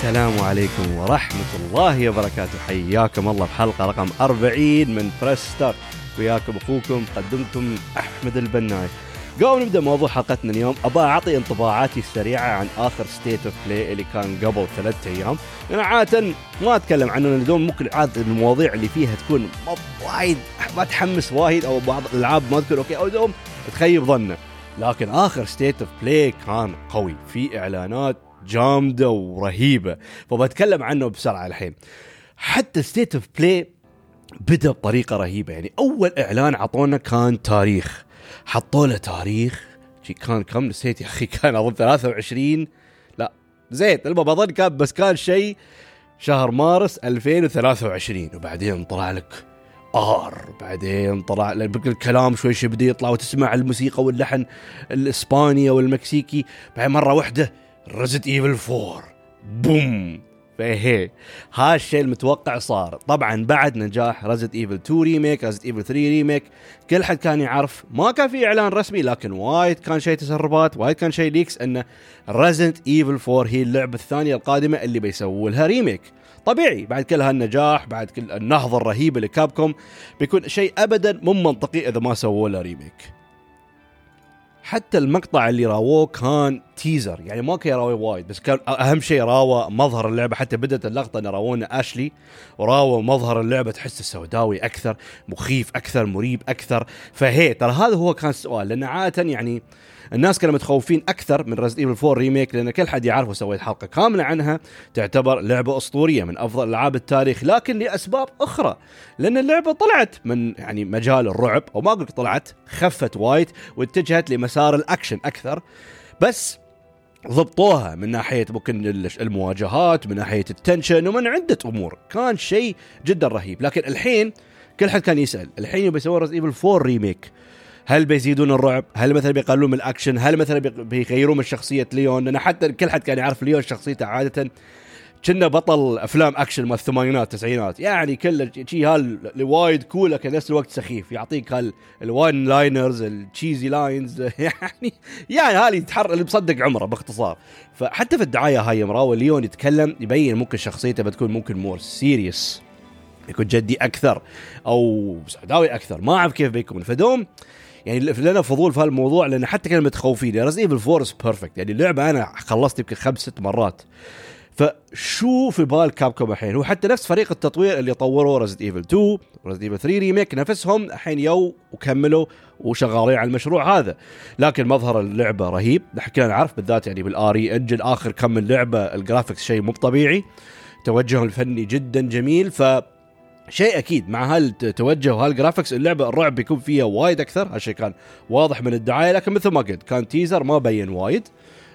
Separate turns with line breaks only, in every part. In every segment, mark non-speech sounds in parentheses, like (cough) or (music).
السلام عليكم ورحمة الله وبركاته. حياكم الله بحلقة رقم 40 من Press Start وياكم أخوكم مقدمكم أحمد البناي. قبل نبدأ موضوع حلقتنا اليوم ابى أعطي انطباعاتي السريعة عن آخر State of Play اللي كان قبل ثلاثة أيام. أنا عادة ما أتكلم عنه لأن دوم ممكن عادة المواضيع اللي فيها تكون وايد ما تحمس وايد أو بعض الألعاب ما تكون okay أو دوم تخيب ظنا لكن آخر State of Play كان قوي. في إعلانات جامدة ورهيبة. فبتكلم عنه بسرعة الحين. حتى State of Play بدأ بطريقة رهيبة. يعني أول إعلان عطونا كان تاريخ. حطوا له تاريخ كان كم؟ نسيت يا أخي. (laughs) كان أظن 23 لا زيت المهم اظن كان بس كان شيء. شهر مارس 2023 وبعدين طلع لك آر. بعدين طلع لك الكلام شوي شوي بدا يطلع وتسمع الموسيقى واللحن الإسباني أو المكسيكي بعدين مرة واحدة Resident Evil 4 boom فهي. هذا الشيء المتوقع صار. طبعا بعد نجاح Resident Evil 2 remake Resident Evil 3 remake كل حد كان يعرف ما كان في إعلان رسمي لكن وايد كان شيء تسربات وايد كان شيء leaks إن Resident Evil 4 هي اللعبة الثانية القادمة اللي بيسووا لها remake طبيعي بعد كل هالنجاح بعد كل النهضة الرهيبة لكابكوم بيكون شيء ابدا مو منطقي إذا ما سووا له remake حتى المقطع اللي راووه كان teaser يعني ما كان يراوي وايد بس كان أهم شيء راوى مظهر اللعبة. حتى بدأت اللقطة إن راوونا اشلي وراوى مظهر اللعبة. تحسه سوداوي أكثر مخيف أكثر مريب أكثر. فهي ترى هذا هو كان السؤال لأن عادة يعني الناس كانوا متخوفين أكثر من Resident Evil 4 remake لأن كل حد يعرف وسويت حلقة كاملة عنها تعتبر لعبة أسطورية من أفضل ألعاب التاريخ لكن لأسباب أخرى لأن اللعبة طلعت من يعني مجال الرعب أو ما أقول طلعت خفت وايد واتجهت لمسار الأكشن أكثر بس ضبطوها من ناحية ممكن المواجهات من ناحية ال tension ومن عدة أمور. كان شيء جدا رهيب. لكن الحين كل حد كان يسأل الحين يبي يسوون Resident Evil 4 remake. هل بيزيدون الرعب؟ هل مثلا بيقللون من الأكشن؟ هل مثلا بيغيرون من شخصية ليون؟ لأن حتى كل حد كان يعرف ليون شخصيته عادة. كنه بطل أفلام أكشن مال الثمانينات التسعينات يعني كله شيء هال وايد cool لكن نفس الوقت سخيف. يعطيك هال ال one liners ال cheesy lines يعني يعني هالي يتحرك اللي مصدق عمره باختصار. فحتى في الدعاية هاي مراوي ليون يتكلم يبين ممكن شخصيته بتكون ممكن more serious يكون جدي أكثر أو سوداوي أكثر. ما أعرف كيف بيكون. فدوم يعني لنا فضول في هالموضوع لأن حتى كانوا متخوفين. Resident Evil 4 perfect يعني اللعبة أنا خلصت يمكن خمس ست مرات. فشو في بال كابكوم الحين؟ هو حتى نفس فريق التطوير اللي طوروا Resident Evil 2 Resident Evil 3 remake نفسهم الحين يو وكملوا وشغالين على المشروع هذا. لكن مظهر اللعبة رهيب. نحن كلنا نعرف بالذات يعني بال RE Engine آخر كم من لعبة ال graphics شيء مو طبيعي توجههم الفني جدا جميل. ف شيء أكيد. مع هالتوجه وهال graphics اللعبة الرعب بيكون فيها وايد أكثر؟ هالشيء كان واضح من الدعاية لكن مثل ما قلت كان teaser ما بين وايد.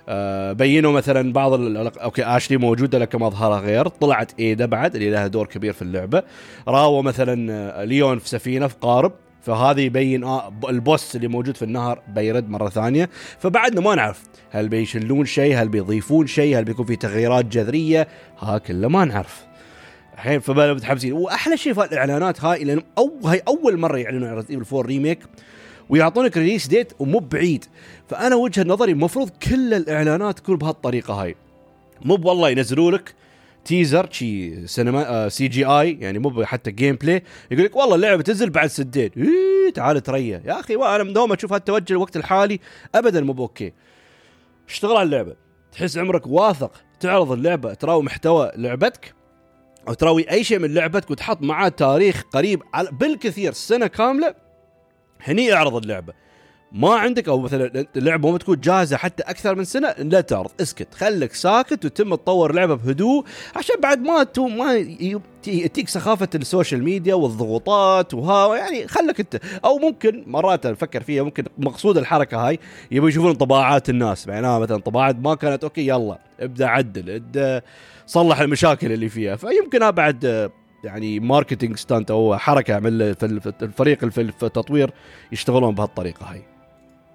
آه بينوا مثلا بعض okay اشلي موجودة لكن مظهرها غير. طلعت إيدا بعد اللي لها دور كبير في اللعبة. راوا مثلا آه، ليون في سفينة في قارب. فهذا يبين آه ال boss اللي موجود في النهر بيرد مرة ثانية. فبعدنا ما نعرف هل بيشلون شيء هل بيضيفون شيء هل بيكون في تغييرات جذرية. ها كله ما نعرف. الحين فبالنا متحمسين. وأحلى شيء في الإعلانات هاي لأن أو هاي أول مرة يعلنون عن Resident 4 remake ويعطونك release date ومو بعيد. فأنا وجهة نظري المفروض كل الإعلانات تكون بهالطريقة هاي. مو والله ينزلوا لك teaser شي سينما آه CGI يعني مو حتى gameplay يقول لك والله اللعبة تنزل بعد سنتين إيه تعال تريا يا أخي أنا من دوم أشوف هالتوجه الوقت الحالي ابدا مو okay اشتغل على اللعبة. تحس عمرك واثق تعرض اللعبة تراوي محتوى لعبتك. أو تراوي أي شيء من لعبتك وتحط معاه تاريخ قريب بالكثير سنة كاملة هني اعرض اللعبة. ما عندك أو مثلا اللعبه ما تكون جاهزة حتى أكثر من سنة لا تعرض اسكت خليك ساكت وتم تطور لعبة بهدوء عشان بعد ما تو ما تجيك سخافة ال social media والضغوطات وها يعني خليك أنت. أو ممكن مرات أفكر فيها ممكن مقصود الحركة هاي يبغوا يشوفون انطباعات الناس. معناها مثلا انطباعات ما كانت okay يلا ابدأ عدل ابدأ. صلح المشاكل اللي فيها. فيمكن بعد يعني marketing stunt أو حركة من الفريق في التطوير يشتغلون بهالطريقة هاي.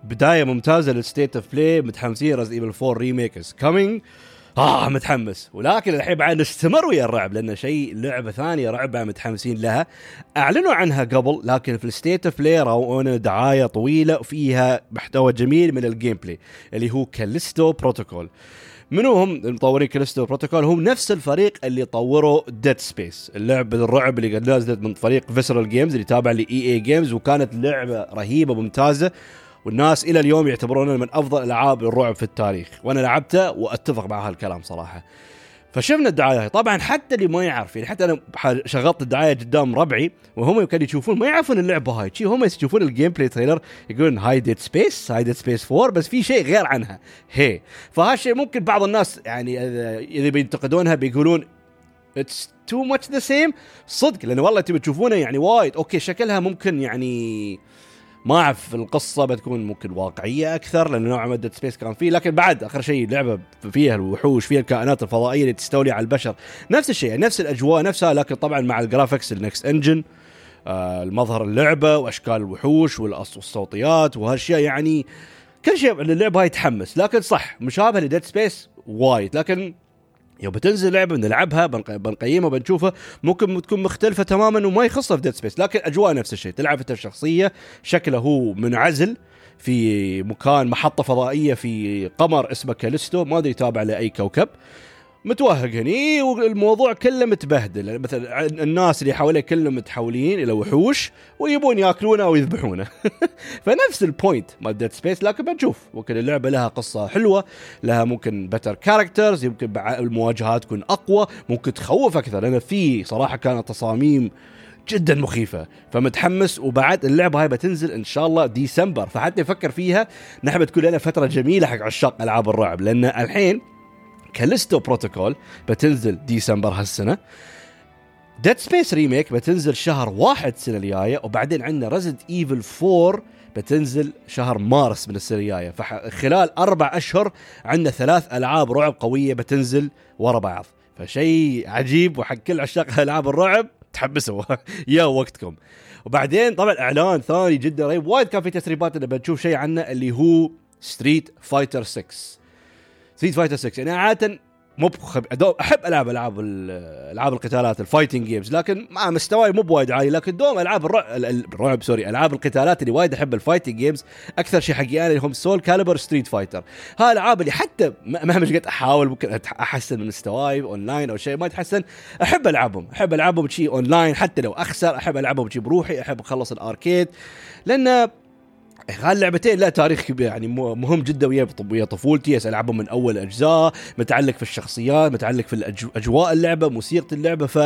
بداية ممتازة لل State of Play متحمسين Resident Evil 4 remake is coming آه متحمس. ولكن الحين بعد نستمر ويا الرعب لأنه شيء لعبة ثانية رعب متحمسين لها. أعلنوا عنها قبل لكن في ال State of Play راونا دعاية طويلة وفيها محتوى جميل من ال gameplay اللي هو Callisto Protocol منو هم المطورين Callisto Protocol هم نفس الفريق اللي طوروا Dead Space اللعبة الرعب اللي قد نزلت من فريق Visceral Games اللي تابع ل EA Games وكانت لعبة رهيبة ممتازه والناس إلى اليوم يعتبرونها من أفضل ألعاب الرعب في التاريخ وأنا لعبتها وأتفق مع هالكلام صراحة. فشفنا الدعاية. طبعا حتى اللي ما يعرف يعني حتى أنا شغلت الدعاية قدام ربعي وهم كانوا يشوفون ما يعرفون اللعبه هاي. شي هم يشوفون ال gameplay trailer يقولون هاي Dead Space هاي Dead Space 4 بس في شيء غير عنها. هي. فهالشيء ممكن بعض الناس يعني اذا بينتقدونها بيقولون it's too much the same صدق لأن والله تبي تشوفونه يعني وايد. أوكي شكلها ممكن يعني ما أعرف القصة بتكون ممكن واقعية أكثر لأن نوعا ما Dead Space كان فيه. لكن بعد آخر شيء لعبة فيها الوحوش فيها الكائنات الفضائية اللي تستولي على البشر. نفس الشيء نفس الأجواء نفسها لكن طبعا مع ال graphics ال next engine المظهر اللعبة وأشكال الوحوش والصوتيات وهالأشياء يعني كل شيء اللعبة هاي تحمس. لكن صح مشابهه ل Dead Space وايد لكن يوم بتنزل لعبة بنلعبها بنقيمها بنشوفها ممكن تكون مختلفة تماما وما يخصها في Dead Space لكن أجواء نفس الشيء تلعب أنت الشخصية شكله هو منعزل في مكان محطة فضائية في قمر اسمه كاليستو ما أدري تابع لأي كوكب. متوهق هني والموضوع كله متبهدل. مثلا الناس اللي حواليه كلهم متحولين إلى وحوش ويبون يأكلونه ويذبحونه. (laughs) فنفس ال point مال Dead Space لكن بنشوف. ممكن اللعبة لها قصة حلوة لها ممكن better characters يمكن المواجهات تكون أقوى ممكن تخوف أكثر. لأن في صراحة كانت تصاميم جدا مخيفة. فمتحمس وبعد اللعبة هاي بتنزل إن شاء الله ديسمبر فحتى نفكر فيها نحن بتكون لنا فترة جميلة حق عشاق ألعاب الرعب. لأن الحين Callisto Protocol بتنزل ديسمبر هالسنة. Dead Space remake بتنزل شهر واحد السنة الجاية وبعدين عندنا Resident Evil 4 بتنزل شهر مارس من السنة الجاية. فخلال أربع أشهر عندنا ثلاث ألعاب رعب قوية بتنزل ورا بعض. فشيء عجيب وحق كل عشاق ألعاب الرعب تحمسوا (laughs) يا وقتكم. وبعدين طبعا إعلان ثاني جدا رهيب. وايد كان في تسريبات اللي بنشوف شيء عنه اللي هو Street Fighter 6 Street Fighter 6 يعني عادة مو بخب... أحب ألعب ألعاب ألعاب القتالات ال fighting games لكن مع مستواي مو بوايد عالي لكن دوم ألعاب الرعب, الرعب sorry ألعاب القتالات اللي وايد أحب ال fighting games أكثر شيء حقي أنا اللي هم Soulcalibur Street Fighter ها الألعاب اللي حتى مهما قد أحاول ممكن أحسن من مستواي اونلاين أو شيء ما يتحسن أحب ألعبهم أحب ألعبهم شيء اونلاين حتى لو أخسر أحب ألعبهم شيء بروحي أحب أخلص ال arcade. لأن هاللعبتين لها تاريخ كبير يعني مهم جدا ويا ويا طفولتي ألعبهم من أول أجزاء متعلق في الشخصيات متعلق في أجواء اللعبة موسيقى اللعبة ف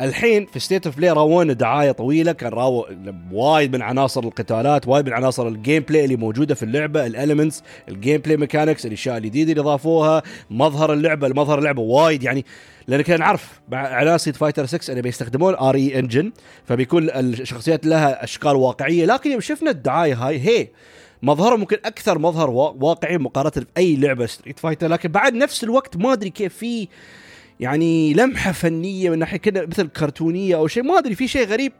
الحين في State of Play راونا دعاية طويلة كان راو وايد من عناصر القتالات وايد من عناصر ال gameplay اللي موجودة في اللعبة ال elements ال gameplay mechanics الأشياء الجديدة اللي ضافوها مظهر اللعبة المظهر اللعبة وايد يعني. لأن كنا نعرف إعلان Street Fighter 6 انه بيستخدمون RE Engine فبيكون الشخصيات لها أشكال واقعية. لكن يوم شفنا الدعاية هاي هي مظهره ممكن أكثر مظهر واقعي مقارنة بأي لعبة Street Fighter لكن بعد نفس الوقت ما أدري كيف في يعني لمحة فنية من ناحية كذا مثل كرتونية أو شيء. ما أدري في شيء غريب.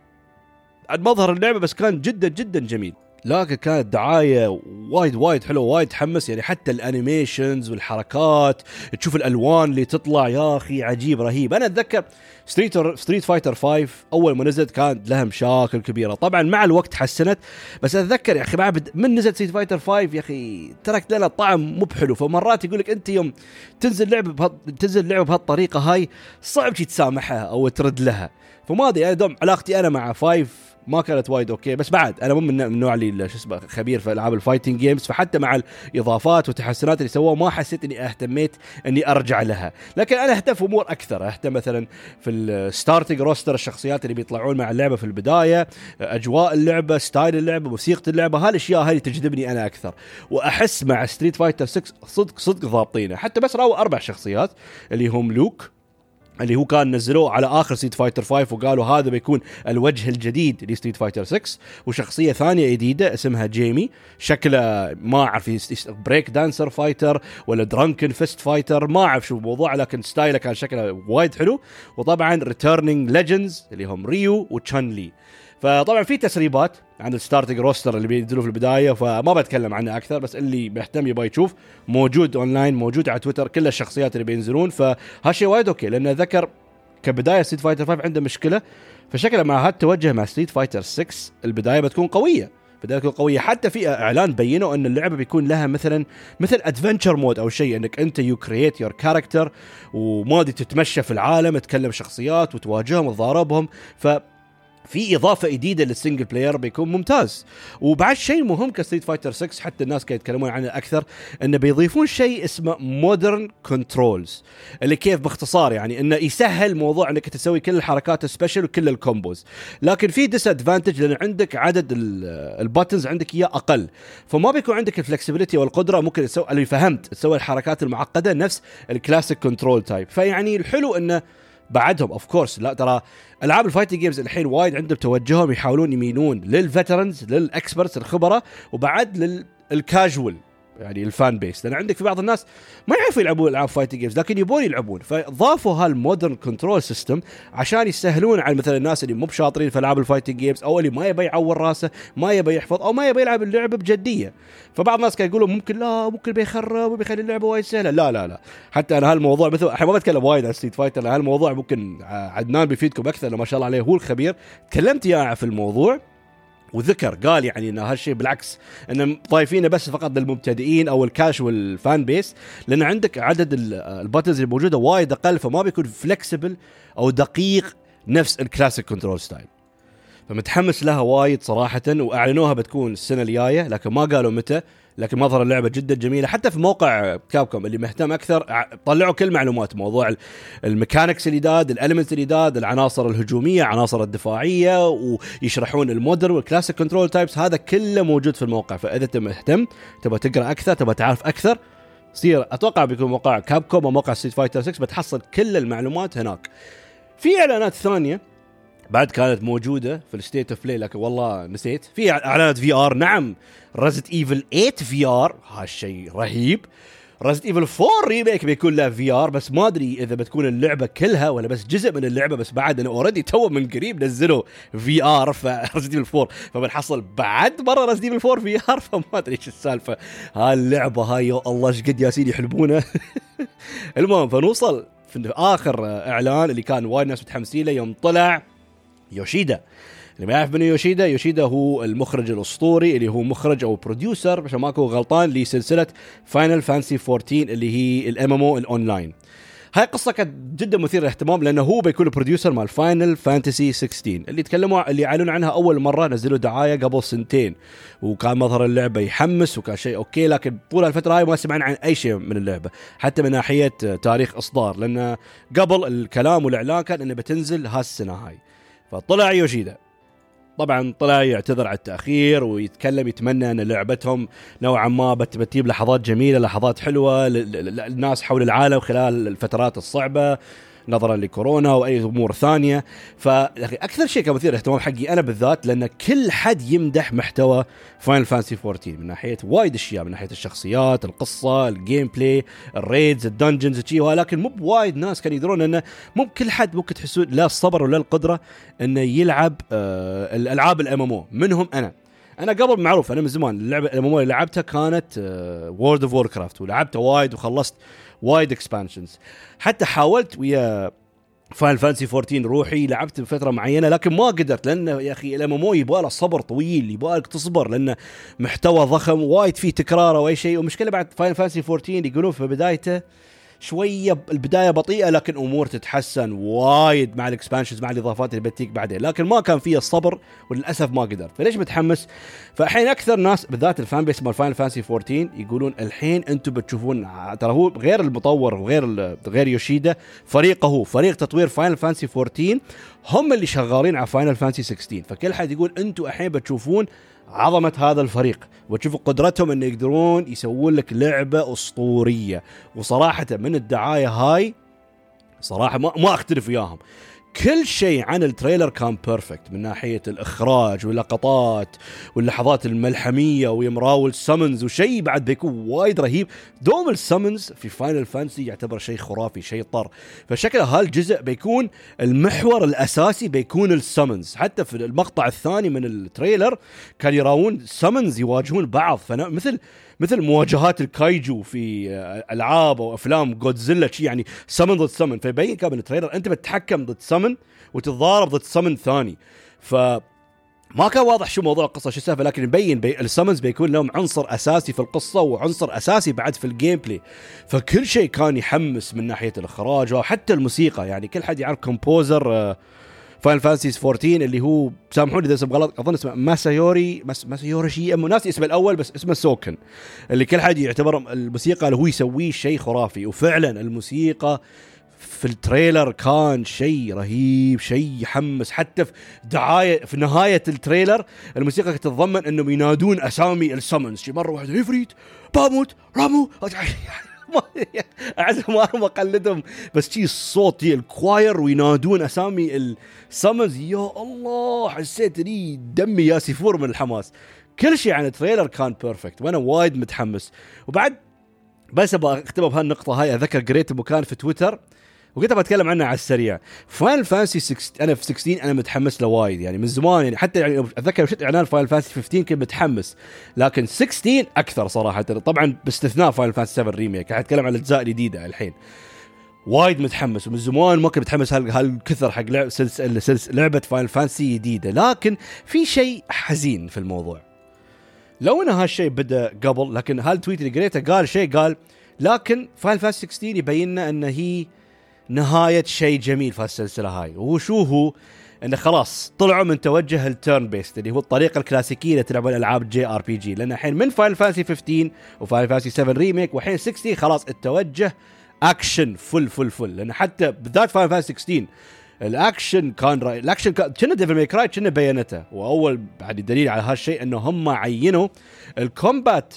عن مظهر اللعبة بس كان جدا جدا جميل. لكن كانت دعاية وايد وايد حلوة وايد تحمس. يعني حتى ال animations والحركات تشوف الألوان اللي تطلع. يا أخي عجيب رهيب. أنا أتذكر Street Street Fighter 5 أول ما نزلت كانت لها مشاكل كبيرة. طبعا مع الوقت حسنت بس أتذكر يا أخي بعد من نزلت Street Fighter 5 يا أخي تركت لنا طعم مو بحلو. فمرات يقول لك أنت يوم تنزل لعبه بهد... تنزل لعبه بهالطريقة هاي صعب تسامحها أو ترد لها. فما أدري أنا دوم علاقتي أنا مع 5 ما كانت وايد أوكي. بس بعد أنا مو من النوع اللي شو اسمه خبير في ألعاب ال fighting games فحتى مع الإضافات والتحسنات اللي سووها ما حسيت إني اهتميت إني أرجع لها. لكن أنا أهتم في أمور أكثر. أهتم مثلا في ال starting roster الشخصيات اللي بيطلعون مع اللعبة في البداية أجواء اللعبة style اللعبة موسيقى اللعبة. هالأشياء هذه تجذبني أنا أكثر. وأحس مع Street Fighter 6 صدق صدق ضابطينه. حتى بس راوا أربع شخصيات اللي هم لوك اللي هو كان نزلوه على آخر Street Fighter 5 وقالوا هذا بيكون الوجه الجديد ل Street Fighter 6 وشخصية ثانية جديدة اسمها Jamie شكله ما أعرف break dancer fighter ولا drunken fist fighter ما أعرف شو الموضوع لكن style ه كان شكله وايد حلو. وطبعا returning legends اللي هم Ryu و Chun-Li فطبعا في تسريبات عن ال starting roster اللي بينزلوا في البداية فما بتكلم عنه أكثر بس اللي مهتم يبغى يشوف موجود أونلاين موجود على تويتر كل الشخصيات اللي بينزلون. فهالشيء وايد أوكي لأنه ذكر كبداية Street Fighter 5 عنده مشكلة فشكله مع هالتوجه مع Street Fighter 6 البداية بتكون قوية بدات تكون قوية. حتى في إعلان بينوا إن اللعبة بيكون لها مثلا مثل adventure mode أو شيء إنك أنت you create your character ومودي تتمشى في العالم تكلم شخصيات وتواجههم وتضاربهم. ف في إضافة جديدة لل single player بيكون ممتاز. وبعد شيء مهم ك Street Fighter 6 حتى الناس كانوا يتكلمون عنه أكثر إنه بيضيفون شيء اسمه modern controls اللي كيف باختصار يعني إنه يسهل موضوع إنك تسوي كل الحركات ال special وكل ال combos لكن في disadvantage لأن عندك عدد ال buttons عندك إياه أقل. فما بيكون عندك ال flexibility والقدرة ممكن تسوي اللي فهمت تسوي الحركات المعقدة نفس ال classic control type فيعني الحلو إنه بعدهم of course لا ترى ألعاب ال fighting games الحين وايد عندهم توجههم يحاولون يميلون لل veterans لل experts الخبراء وبعد للكاجوال يعني ال fan base. لأن عندك في بعض الناس ما يعرفوا يلعبون العاب fighting games لكن يبون يلعبون. فضافوا هال modern control system عشان يسهلون على مثلا الناس اللي مو بشاطرين في ألعاب ال fighting games أو اللي ما يبي يعور راسه ما يبي يحفظ أو ما يبي يلعب اللعبة بجدية. فبعض الناس كانوا يقولوا ممكن لا ممكن بيخرب وبيخلي اللعبة وايد سهلة. لا لا لا. حتى أنا هالموضوع مثل الحين ما بتكلم وايد عن Street Fighter هالموضوع ممكن عدنان بيفيدكم أكثر ما شاء الله عليه هو الخبير. تكلمت يا في الموضوع. وذكر قال يعني إن هالشيء بالعكس إن ضايفينه بس فقط للمبتدئين أو ال casual fan base لأن عندك عدد ال buttons اللي موجودة وايد أقل فما بيكون flexible أو دقيق نفس ال classic control style فمتحمس لها وايد صراحة وأعلنوها بتكون السنة الجاية لكن ما قالوا متى. لكن مظهر اللعبة جدا جميلة. حتى في موقع Capcom اللي مهتم أكثر طلعوا كل معلومات موضوع ال mechanics الجداد ال elements الجداد العناصر الهجومية عناصر الدفاعية ويشرحون ال modern وال classic control types هذا كله موجود في الموقع. فإذا انت مهتم تبغى تقرأ أكثر تبغى تعرف أكثر سير أتوقع بيكون موقع Capcom أو موقع Street Fighter 6 بتحصل كل المعلومات هناك. في إعلانات ثانية. بعد كانت موجودة في ال State of Play لكن والله نسيت. في إعلانات VR نعم Resident Evil 8 VR هالشيء رهيب. Resident Evil 4 Remake بيكون له VR بس ما أدري إذا بتكون اللعبة كلها ولا بس جزء من اللعبة بس بعد أنا already too من قريب نزلوا VR ف Resident Evil 4 فبنحصل بعد مرة Resident Evil 4 VR فما أدري إيش السالفة. هاللعبه هاي يا الله إيش قد ياسين يحلبونه. (laughs) المهم فنوصل في آخر إعلان اللي كان وايد ناس متحمسين له. يوم طلع يوشيدا. اللي ما يعرف من يوشيدا يوشيدا هو المخرج الأسطوري اللي هو مخرج أو producer عشان اكون غلطان لسلسلة Final Fantasy 14 اللي هي ال MM أو الاونلاين هاي القصة كانت جدا مثيرة للاهتمام لأنه هو بيكون ال producer مال Final Fantasy 16 اللي تكلموا اللي يعلنون عنها أول مرة نزلوا دعاية قبل سنتين. وكان مظهر اللعبة يحمس وكان شيء okay لكن طول الفترة هاي ما سمعنا عن أي شيء من اللعبة حتى من ناحية تاريخ إصدار. لأن قبل الكلام والإعلان كان إنه بتنزل هالسنة هاي. فطلع يوشيدا. طبعا طلع يعتذر على التأخير ويتكلم يتمنى أن لعبتهم نوعا ما بتجيب لحظات جميلة لحظات حلوة للناس حول العالم خلال الفترات الصعبة. نظرا لكورونا وأي أمور ثانية. فاكثر شيء كان مثير اهتمام حقي أنا بالذات لأن كل حد يمدح محتوى Final Fantasy 14 من ناحية وايد أشياء من ناحية الشخصيات القصة ال gameplay ال raids ال dungeons شيء ولكن مو بوايد ناس كانوا يدرون إنه مو بكل حد ممكن تحسون لا الصبر ولا القدرة إنه يلعب آه الألعاب ال MM منهم أنا. أنا قبل معروف أنا من زمان اللعبة ال MM اللي لعبتها كانت World of Warcraft ولعبتها وايد وخلصت. وايد expansions حتى حاولت ويا Final Fantasy 14 روحي لعبت بفترة معينة لكن ما قدرت لأن يا أخي ال MM يبغى صبر طويل يبغى تصبر لأنه محتوى ضخم وايد فيه تكرار أو أي شيء. ومشكله بعد Final Fantasy 14 يقولون في بدايته شوية البداية بطيئة لكن أمور تتحسن وايد مع ال expansions مع الإضافات اللي بتجيك بعدين. لكن ما كان فيه الصبر وللأسف ما قدرت. فليش متحمس؟ فالحين أكثر ناس بالذات ال fan base مال Final Fantasy 14 يقولون الحين أنتم بتشوفون ترى هو غير المطور وغير غير يوشيدا فريقه هو فريق تطوير Final Fantasy 14 هم اللي شغالين على Final Fantasy 16 فكل حد يقول أنتم الحين بتشوفون عظمة هذا الفريق. وتشوفوا قدرتهم إن يقدرون يسوون لك لعبة أسطورية. وصراحة من الدعاية هاي صراحة ما, ما أختلف وياهم. كل شيء عن ال trailer كان perfect من ناحية الإخراج واللقطات واللحظات الملحمية ويمراول سمنز وشيء بعد بيكون وايد رهيب. دوم ال summons في Final Fantasy يعتبر شيء خرافي شيء طر. فشكله هالجزء بيكون المحور الأساسي بيكون ال summons حتى في المقطع الثاني من ال trailer كان يراون summons يواجهون بعض. فمثل مثل مواجهات ال kaiju في ألعاب أو أفلام جودزيلا شي يعني summon ضد summon فيبين كان ال trailer أنت بتتحكم ضد سمن وتتضارب ضد سمن ثاني. ف ما كان واضح شو موضوع القصة شو السالفة لكن يبين بي ال summons بيكون لهم عنصر أساسي في القصة وعنصر أساسي بعد في ال gameplay فكل شيء كان يحمس من ناحية الإخراج وحتى الموسيقى يعني كل حد يعرف composer فاين فانسيز 14 اللي هو سامحوني إذا اسم غلط أظن اسمه ماسايوري ماس ماسايوري شيء ناسي اسمه الأول بس اسمه سوكن اللي كل حد يعتبر الموسيقى اللي هو يسويه شيء خرافي. وفعلا الموسيقى في التريلر كان شيء رهيب شيء يحمس. حتى في دعاية في نهاية التريلر الموسيقى تتضمن إنهم ينادون أسامي السمنز مرة واحدة افريت باموت رامو (laughs) (laughs) اعز ما اقلدهم بس شي الصوت ال choir وينادون أسامي ال summons يا الله حسيت اني دمي ياس يفور من الحماس. كل شيء عن ال trailer كان perfect وأنا وايد متحمس. وبعد بس أبغى اختبر بهالنقطة هاي. أذكر قريت مكان في تويتر. وكنت بتكلم عنها على السريع. Final Fantasy 6 أنا في 16 أنا متحمس له وايد يعني من زمان يعني حتى يعني أتذكر شفت إعلان Final Fantasy 15 كنت متحمس لكن 16 أكثر صراحة. طبعا باستثناء Final Fantasy 7 Remake قاعد أتكلم عن الاجزاء الجديده الحين. وايد متحمس ومن زمان ما كنت متحمس هالكثر حق لعب لعبة Final Fantasy جديدة لكن في شيء حزين في الموضوع. لو إن هالشيء بدأ قبل لكن هال tweet اللي قريته قال شيء قال لكن Final Fantasy 16 يبين لنا إن هي نهاية شيء جميل في السلسله هاي. وشو هو انه خلاص طلعوا من توجه ال turn-based اللي هو الطريقة الكلاسيكية اللي تلعبون العاب JRPG لأن الحين من Final Fantasy 15 و Final Fantasy 7 Remake والحين 16 خلاص التوجه action full full full لأن حتى بالذات Final Fantasy 16 الأكشن كان رأي الأكشن كان Devil May Cry كنا بيانته وأول بعد دليل على هالشيء إنه هم عينوا ال combat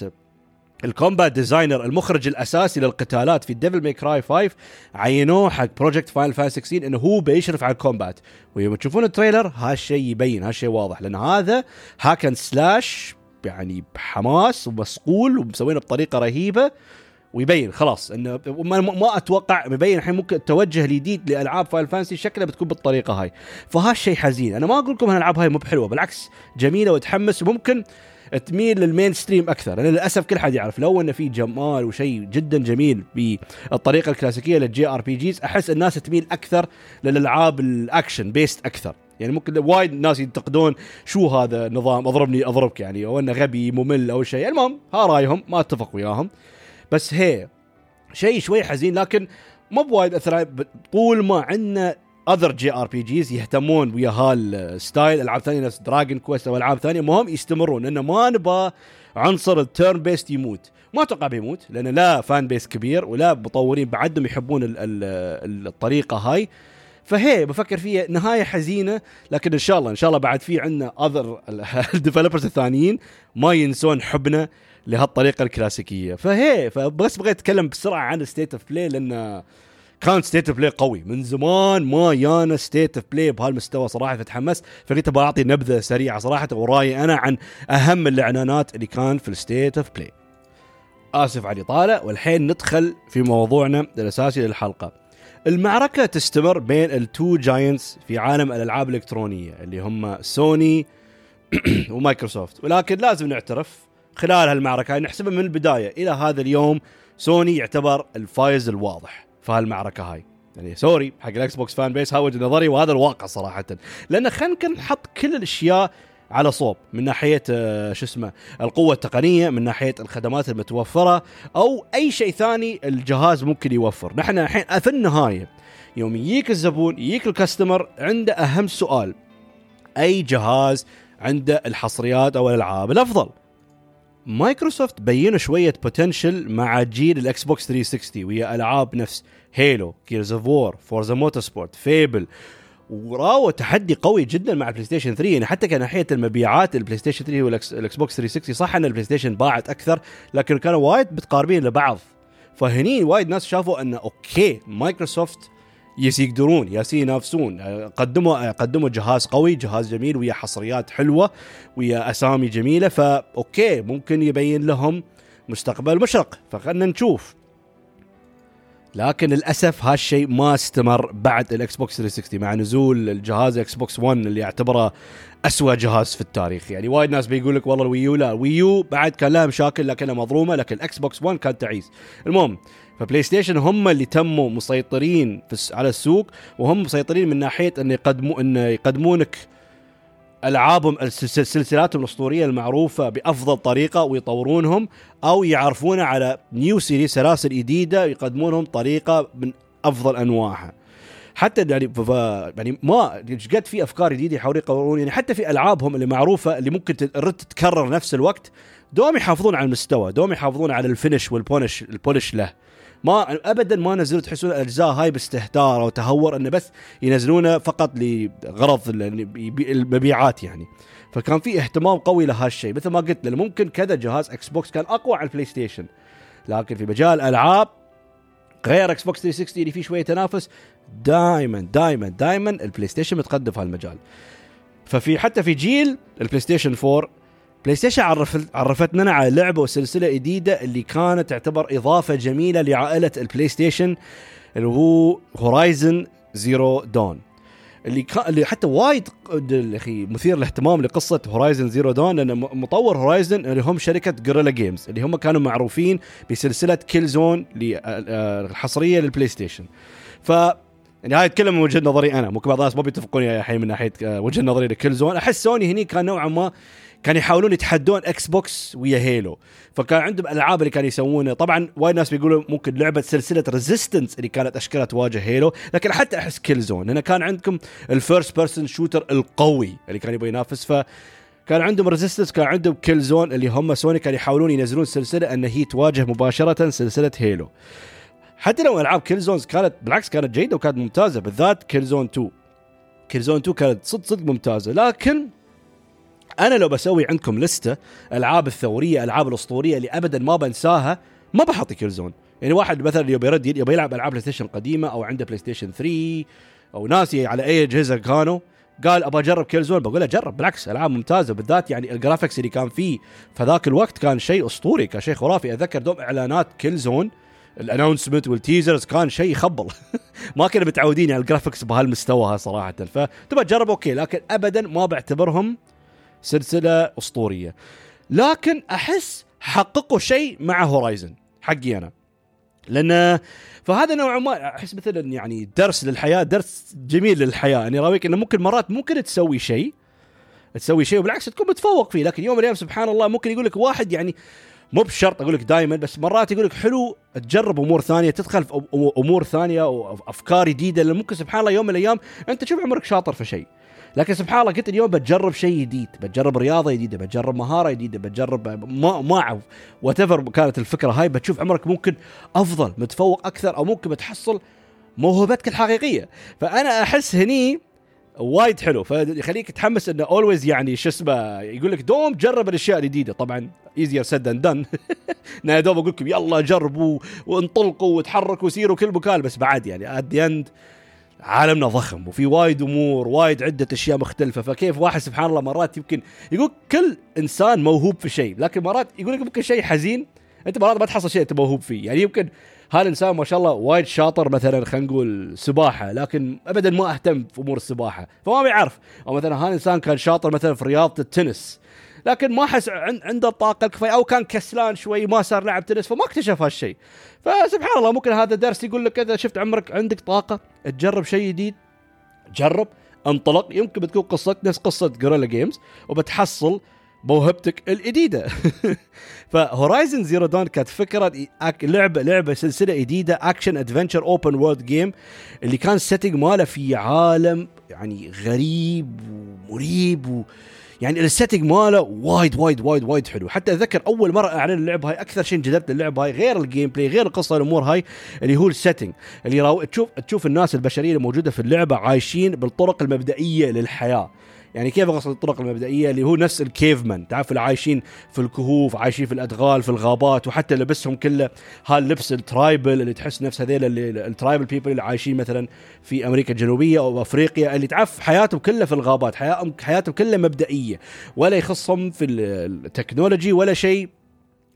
ال combat designer المخرج الأساسي للقتالات في Devil May Cry 5 عينوه حق project Final Fan 16 إنه هو بيشرف على ال combat. ويوم تشوفون ال trailer هالشيء يبين هالشيء واضح لأن هذا hack and slash يعني بحماس ومصقول ومسوينه بطريقة رهيبة ويبين خلاص إنه ما, أتوقع مبين الحين ممكن التوجه الجديد لألعاب Final Fantasy شكلها بتكون بالطريقة هاي. فهالشيء حزين. أنا ما أقول لكم الألعاب هاي مو بحلوة بالعكس جميلة وتحمس وممكن تميل لل mainstream أكثر. لأن للأسف كل حد يعرف لو انه في جمال وشيء جدا جميل بالطريقة الكلاسيكية لل JRPGs أحس الناس تميل أكثر للألعاب ال action-based أكثر. يعني ممكن وايد ناس ينتقدون شو هذا نظام اضربني أضربك يعني أو أنه غبي ممل أو شيء. المهم ها رأيهم ما أتفق وياهم. بس هي شيء شوي حزين لكن مو بوايد اثر طول ما عندنا other JRPGs يهتمون ويا هال style ألعاب ثانية نفس Dragon Quest أو ألعاب ثانية. المهم يستمرون لأنه ما نبغى عنصر ال turn-based يموت. ما أتوقع بيموت لأن لا fan base كبير ولا مطورين بعدهم يحبون ال ال الطريقة هاي. فهي بفكر فيها نهاية حزينة لكن إن شاء الله إن شاء الله بعد في عندنا other ال developers (laughs) الثانيين ما ينسون حبنا لهالطريقة الكلاسيكية. فهي فبس بغيت أتكلم بسرعة عن State of Play لأن كان State of Play قوي. من زمان ما يانا State of Play بهالمستوى صراحة فتحمست فقلت بعطي نبذة سريعة صراحة ورايي أنا عن أهم الإعلانات اللي كان في ال State of Play. آسف على الإطالة. والحين ندخل في موضوعنا الأساسي للحلقة. المعركة تستمر بين ال two giants في عالم الألعاب الإلكترونية اللي هم سوني (clears throat) ومايكروسوفت. ولكن لازم نعترف خلال هالمعركة. نحسبها من البداية. إلى هذا اليوم سوني يعتبر الفايز الواضح. في هالمعركة هاي. يعني sorry حق الإكس بوكس fan base هاي وجهة نظري وهذا الواقع صراحة. لأن خلينا نحط كل الأشياء على صوب من ناحية آه، شو اسمه القوة التقنية من ناحية الخدمات المتوفرة أو أي شيء ثاني الجهاز ممكن يوفر. نحن الحين في النهاية يوم يجيك الزبون يجيك ال customer عنده أهم سؤال. أي جهاز عنده الحصريات أو الألعاب الأفضل؟ مايكروسوفت بينوا شوية potential مع جيل ال Xbox 360 ويا ألعاب نفس Halo Gears of War Forza Motorsport Fable وراووا تحدي قوي جدا مع ال PlayStation 3 يعني حتى كناحيه المبيعات ال PlayStation 3 وال Xbox 360 صح إن ال PlayStation باعت أكثر لكن كانوا وايد متقاربين لبعض. فهني وايد ناس شافوا انه okay مايكروسوفت يقدرون ياس ينافسون. قدموا قدموا جهاز قوي جهاز جميل ويا حصريات حلوة ويا أسامي جميلة. ف okay ممكن يبين لهم مستقبل مشرق فخلنا نشوف. لكن للأسف هالشيء ما استمر بعد ال Xbox 360 مع نزول الجهاز Xbox One اللي اعتبره أسوأ جهاز في التاريخ. يعني وايد ناس بيقول لك والله الويو لا الويو بعد كان لها مشاكل لكنها مظلومة لكن ال Xbox One كان تعيس. المهم ف PlayStation هم اللي تموا مسيطرين في على السوق وهم مسيطرين من ناحية انه يقدموا انه يقدمونك ألعابهم سلسلاتهم الأسطورية المعروفة بأفضل طريقة ويطورونهم أو يعرفون على new series سلاسل جديدة يقدمونهم طريقة من أفضل أنواعها. حتى يعني ف- يعني ما إيش قد في أفكار جديدة يحاولون يقررون يعني حتى في ألعابهم اللي معروفة اللي ممكن تتكرر نفس الوقت دوم يحافظون على المستوى دوم يحافظون على ال finish وال punch ال polish له. ما ابدا ما نزلوا تحسون الأجزاء هاي باستهتار أو تهور إنه بس ينزلونه فقط لغرض المبيعات يعني. فكان في اهتمام قوي لهالشيء. مثل ما قلت لأنه ممكن كذا جهاز Xbox كان أقوى على ال PlayStation لكن في مجال الالعاب غير Xbox 360 اللي فيه شوية تنافس دائما دائما دائما ال PlayStation متقدم في هالمجال. ففي حتى في جيل ال PlayStation 4 PlayStation عرف عرفتنا على لعبة وسلسلة جديدة اللي كانت تعتبر إضافة جميلة لعائلة ال PlayStation اللي هو Horizon Zero Dawn اللي كان اللي حتى وايد أخي مثير للاهتمام لقصة Horizon Zero Dawn لأن مطور Horizon اللي هم شركة Guerrilla Games اللي هم كانوا معروفين بسلسلة Killzone الحصرية لل PlayStation ف يعني هاي اتكلم من وجهة نظري أنا ممكن بعض الناس ما بيتفقون يا الحين من ناحية آه، وجهة نظري ل Killzone أحس سوني هني كان نوعا ما كانوا يحاولون يتحدون Xbox ويا Halo فكان عندهم الالعاب اللي كانوا يسوونها طبعا وايد ناس بيقولوا ممكن لعبة سلسلة Resistance اللي كانت أشكالها تواجه Halo لكن حتى أحس Killzone هنا كان عندكم ال first person shooter القوي اللي كان يبغى ينافس. ف كان عندهم Resistance كان عندهم Killzone اللي هم سوني كانوا يحاولون ينزلون سلسلة أن هي تواجه مباشرة سلسلة Halo حتى لو ألعاب Killzone كانت بالعكس كانت جيدة وكانت ممتازة بالذات Killzone 2 Killzone 2 كانت صدق صدق ممتازة. لكن أنا لو بسوي عندكم لستة ألعاب الثورية ألعاب الأسطورية اللي ابدا ما بنساها ما بحط Killzone يعني واحد مثلا يبي يرد يبي يلعب ألعاب PlayStation قديمة أو عنده PlayStation 3 أو ناسي على أي أجهزة كانوا قال أبغى أجرب Killzone بقول له جرب بالعكس ألعاب ممتازة. بالذات يعني ال graphics اللي كان فيه فذاك الوقت كان شيء أسطوري كان شيء خرافي. أتذكر دوم إعلانات Killzone ال announcement وال teasers كان شيء يخبل. (laughs) ما كنا متعودين على ال graphics بهالمستوى ها صراحة. فتبى تجرب okay لكن ابدا ما بعتبرهم سلسلة أسطورية. لكن أحس حققوا شيء مع Horizon حقي أنا. لأن فهذا نوعا ما أحس مثلا يعني درس للحياة درس جميل للحياة. يعني راويك إنه ممكن مرات ممكن تسوي شيء تسوي شيء وبالعكس تكون متفوق فيه. لكن يوم من الأيام سبحان الله ممكن يقول لك واحد يعني مو بشرط أقول لك دائما بس مرات يقول لك حلو تجرب أمور ثانية تدخل في أمور ثانية وافكار جديدة. لأن ممكن سبحان الله يوم من الأيام أنت تشوف عمرك شاطر في شيء. لكن سبحان الله قلت اليوم بتجرب شيء جديد. بتجرب رياضة جديدة بتجرب مهارة جديدة بتجرب ما ما أعرف what كانت الفكرة هاي بتشوف عمرك ممكن أفضل متفوق أكثر أو ممكن بتحصل موهبتك الحقيقية. فأنا أحس هني وايد حلو. فيخليك تحمس إنه always يعني شو اسمه يقول لك دوم جرب الأشياء الجديدة. طبعا easier said than done أنا دوم أقول لكم يلا جربوا وانطلقوا وتحركوا وسيروا كل مكان. بس بعد يعني at the end عالمنا ضخم وفي وايد أمور وايد عدة أشياء مختلفة فكيف واحد سبحان الله مرات يمكن يقول كل إنسان موهوب في شيء لكن مرات يقول لك ممكن شيء حزين أنت مرات ما تحصل شيء أنت موهوب فيه. يعني يمكن هالإنسان ما شاء الله وايد شاطر مثلا خلينا نقول سباحة لكن ابدا ما أهتم في أمور السباحة فما بيعرف. أو مثلا هالإنسان كان شاطر مثلا في رياضة التنس لكن ما حس عن- عنده الطاقة الكفاية أو كان كسلان شوي ما صار لعب تنس فما اكتشف هالشيء. فسبحان الله ممكن هذا درس يقول لك إذا شفت عمرك عندك طاقة تجرب شيء جديد جرب انطلق. يمكن بتكون قصتك نفس قصة Guerrilla Games وبتحصل موهبتك الجديدة. ف Horizon Zero Dawn كانت فكرة لعبه لعبة سلسلة جديدة action adventure open world game اللي كان ال setting ماله في عالم يعني غريب ومريب و يعني ال setting ماله وايد وايد وايد وايد حلو حتى أتذكر أول مرة أعلن اللعبه هاي أكثر شيء انجذبت للعبه هاي غير ال gameplay غير القصة الأمور هاي اللي هو ال setting اللي. تشوف تشوف الناس البشرية اللي موجودة في اللعبة عايشين بالطرق المبدئية للحياة يعني كيف اقصد الطرق المبدئية اللي هو نفس ال caveman تعرف اللي عايشين في الكهوف عايشين في الأدغال في الغابات وحتى لبسهم كله هاللبس ال tribal اللي تحس نفس هذيل ال tribal people اللي عايشين مثلا في أمريكا الجنوبية أو أفريقيا اللي تعرف حياتهم كلها في الغابات حياتهم كلها مبدئية ولا يخصهم في ال- ال technology ولا شيء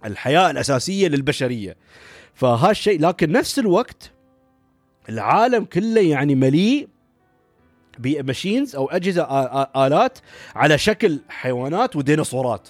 الحياة الأساسية للبشرية. فهالشيء لكن نفس الوقت العالم كله يعني مليء ب machines أو أجهزة آلات على شكل حيوانات وديناصورات.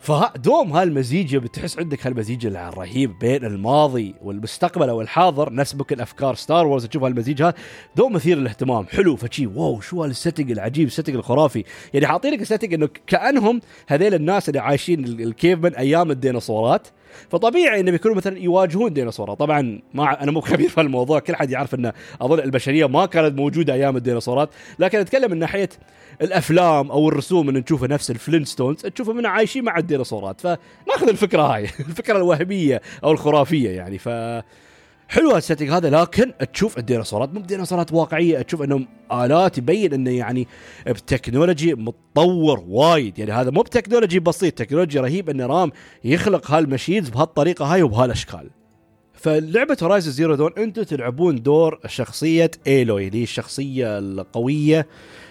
فدوم هالمزيجة بتحس عندك هالمزيج الرهيب بين الماضي والمستقبل أو الحاضر. نفس ممكن افكار Star Wars تشوف هالمزيج هذا. دوم مثير للاهتمام. حلو فشي wow شو هال setting العجيب ال setting الخرافي. يعني حاطين لك إنه كأنهم هذيل الناس اللي عايشين ال cave من أيام الديناصورات. فطبيعي إنهم يكونوا مثلا يواجهون ديناصورات طبعا ما أنا مو خبير في الموضوع كل حد يعرف إن أظن البشرية ما كانت موجودة أيام الديناصورات. لكن أتكلم من ناحية الأفلام أو الرسوم اللي نشوفها نفس ال Flintstones تشوفهم من عايشين مع الديناصورات. فنأخذ الفكرة هاي (laughs) الفكرة الوهمية أو الخرافية يعني. ف حلو ال setting هذا لكن تشوف الديناصورات مو ديناصورات واقعية تشوف انهم آلات يبين إنه يعني ب technology متطور وايد. يعني هذا مو ب technology بسيط technology رهيب إن رام يخلق هال machines بهالطريقة هاي وبهالأشكال. فلعبة Horizon Zero Dawn أنتم تلعبون دور شخصية Aloy اللي هي الشخصية القوية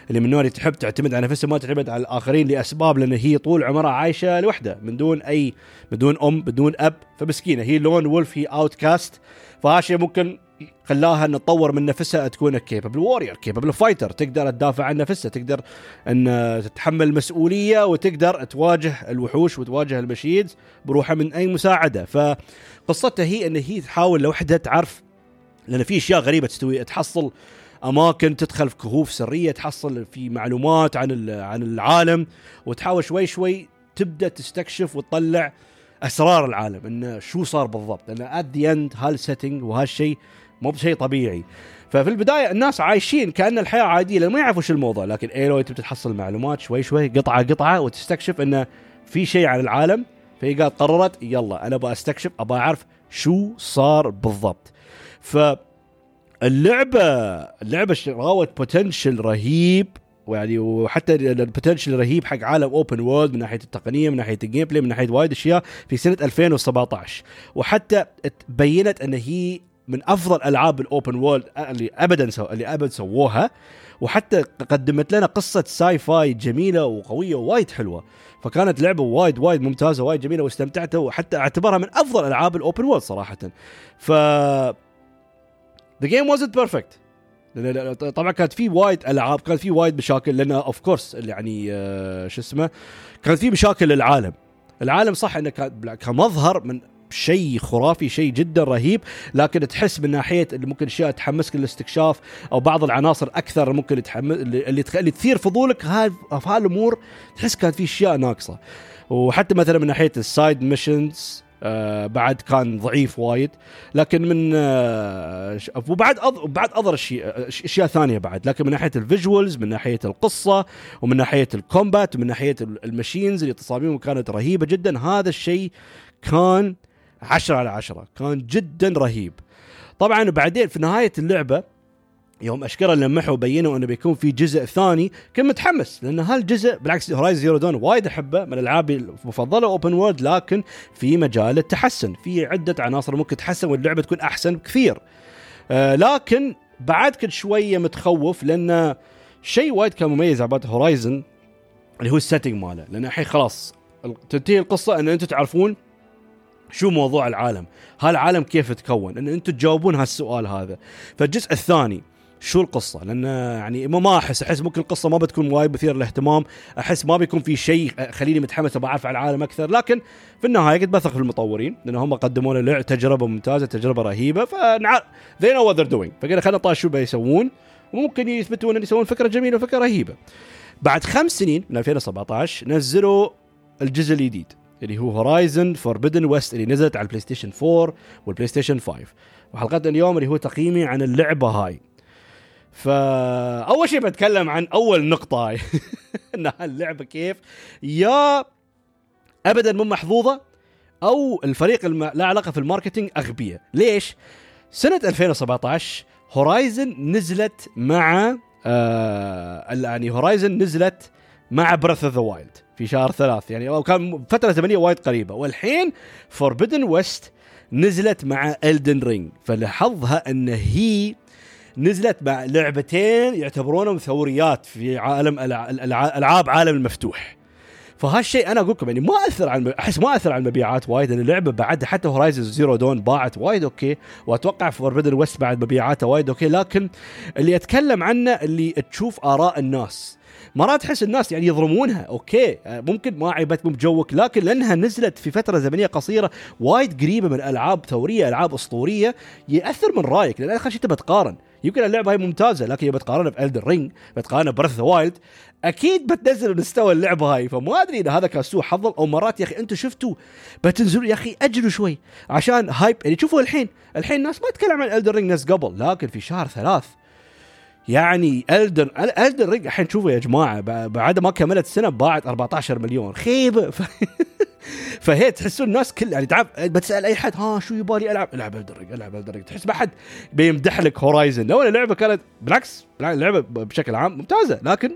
اللي من النوع اللي تحب تعتمد على نفسها ما تعتمد على الآخرين لأسباب لأن هي طول عمرها عايشة لوحدها من دون أي بدون أم بدون أب. فمسكينة هي lone wolf هي outcast فهالشيء ممكن خلاها ان تطور من نفسها تكون capable warrior capable fighter تقدر تدافع عن نفسها تقدر إن تتحمل مسؤولية وتقدر تواجه الوحوش وتواجه ال machines بروحها من أي مساعدة. فقصتها هي إن هي تحاول لوحدها تعرف لأن في أشياء غريبة تستوي تحصل أماكن تدخل في كهوف سرية تحصل في معلومات عن عن العالم وتحاول شوي شوي تبدأ تستكشف وتطلع أسرار العالم انه شو صار بالضبط لأن at the end هال setting وهالشيء مو بشيء طبيعي. ففي البداية الناس عايشين كأن الحياة عادية لأن ما يعرفوا شو الموضوع لكن Aloy تبدا تحصل معلومات شوي شوي قطعة قطعة وتستكشف انه في شيء عن العالم فهي قالت قررت يلا أنا أبغى أستكشف أبغى أعرف شو صار بالضبط. ف اللعبة اللعبة راوت potential رهيب. ويعني وحتى ال potential رهيب حق عالم open world من ناحية التقنية من ناحية ال gameplay من ناحية وايد أشياء في سنة 2017 وحتى بينت إن هي من أفضل ألعاب ال open world اللي ابدا سو اللي ابدا سووها. وحتى قدمت لنا قصة sci-fi جميلة وقوية ووايد حلوة. فكانت لعبة وايد وايد ممتازة وايد جميلة واستمتعت وحتى اعتبرها من أفضل ألعاب ال open world صراحة. ف the game wasn't طبعا كانت في وايد ألعاب كانت في وايد مشاكل لأن of course يعني آه شو اسمه كانت في مشاكل للعالم. العالم صح إنه كمظهر من شيء خرافي شيء جدا رهيب لكن تحس من ناحية اللي ممكن أشياء تحمسك للاستكشاف أو بعض العناصر أكثر ممكن تحمس اللي, اللي تثير فضولك هاي في هالامور تحس كانت في أشياء ناقصة. وحتى مثلا من ناحية ال side missions آه بعد كان ضعيف وايد. لكن من آه وبعد أض... بعد أضر أشياء ثانية بعد. لكن من ناحية ال visuals من ناحية القصة ومن ناحية ال combat ومن ناحية ال machines اللي تصاميمهم كانت رهيبة جدا هذا الشيء كان عشرة على عشرة. كان جدا رهيب. طبعا بعدين في نهاية اللعبة يوم أشكره لمحوا وبينوا أنه بيكون في جزء ثاني كنت متحمس لأن هالجزء بالعكس Horizon Zero Dawn وايد أحبه من العابي المفضلة open world لكن في مجال التحسن في عدة عناصر ممكن تحسن واللعبة تكون أحسن بكثير. آه لكن بعد كنت شوية متخوف لأن شيء وايد كان مميز about Horizon اللي هو ال setting ماله لأن الحين خلاص تنتهي القصة إن أنتم تعرفون شو موضوع العالم هالعالم كيف تكون إن أنتم تجاوبون هالسؤال هذا. فالجزء الثاني شو القصة؟ لأن يعني ما أحس أحس ممكن القصة ما بتكون وايد مثيرة للاهتمام، أحس ما بيكون في شيء خليني متحمس أعرف عن العالم أكثر، لكن في النهاية قد بثق في المطورين لأن هم قدموا لنا تجربة ممتازة، تجربة رهيبة فنع they know what they're doing، فقلنا خلينا نطالع شو بيسوون وممكن يثبتون إن يسوون فكرة جميلة وفكرة رهيبة. بعد خمس سنين من 2017 نزلوا الجزء الجديد اللي هو Horizon Forbidden West اللي نزلت على ال PlayStation 4 وال PlayStation 5 وحلقتنا اليوم اللي هو تقييمي عن اللعبة هاي فأول شيء بتكلم عن أول نقطة. (laughs) هاي ان اللعبة كيف؟ يا ابدا مو محظوظة أو الفريق الم... لا علاقة في ال marketing أغبياء. ليش؟ سنة 2017 Horizon نزلت مع آه يعني Horizon نزلت مع Breath of the Wild في شهر ثلاث. يعني كان فترة زمنية وايد قريبة. والحين Forbidden West نزلت مع Elden Ring فلحظها إن هي نزلت مع لعبتين يعتبرونهم ثوريات في عالم العاب عالم المفتوح. فهالشيء أنا أقول لكم يعني ما أثر على أحس ما أثر على المبيعات وايد لأن اللعبة بعدها حتى Horizon Zero Dawn باعت وايد okay وأتوقع Forbidden West بعد مبيعاتها وايد okay لكن اللي أتكلم عنه اللي تشوف آراء الناس. مرات تحس الناس يعني يظلمونها okay ممكن ما عيبتكم بجوك لكن لأنها نزلت في فترة زمنية قصيرة وايد قريبة من ألعاب ثورية ألعاب أسطورية يأثر من رأيك لأن اخر شيء تبى تقارن يمكن اللعبة هاي ممتازة لكن اذا بتقارنها ب Elden Ring بتقارنها Breath Wild أكيد بتنزل مستوى اللعبة هاي. فما أدري إذا هذا كان سوء حظ أو مرات يا أخي أنتم شفتوا بتنزلوا يا أخي اجلوا شوي عشان hype يعني شوفوا الحين الحين الناس ما تتكلم عن Elden Ring ناس قبل لكن في شهر ثلاث يعني Elden Elden Ring الحين شوفوا يا جماعة بعد ما كملت سنة باعت 14 مليون. خيبة. ف... (laughs) فهي تحسون الناس كل يعني تعرف بتسأل أي حد ها شو يبالي ألعب؟ ألعب Elden Ring ألعب Elden Ring تحس ما حد بيمدح لك Horizon لو اللعبة كانت بالعكس اللعبة بشكل عام ممتازة. لكن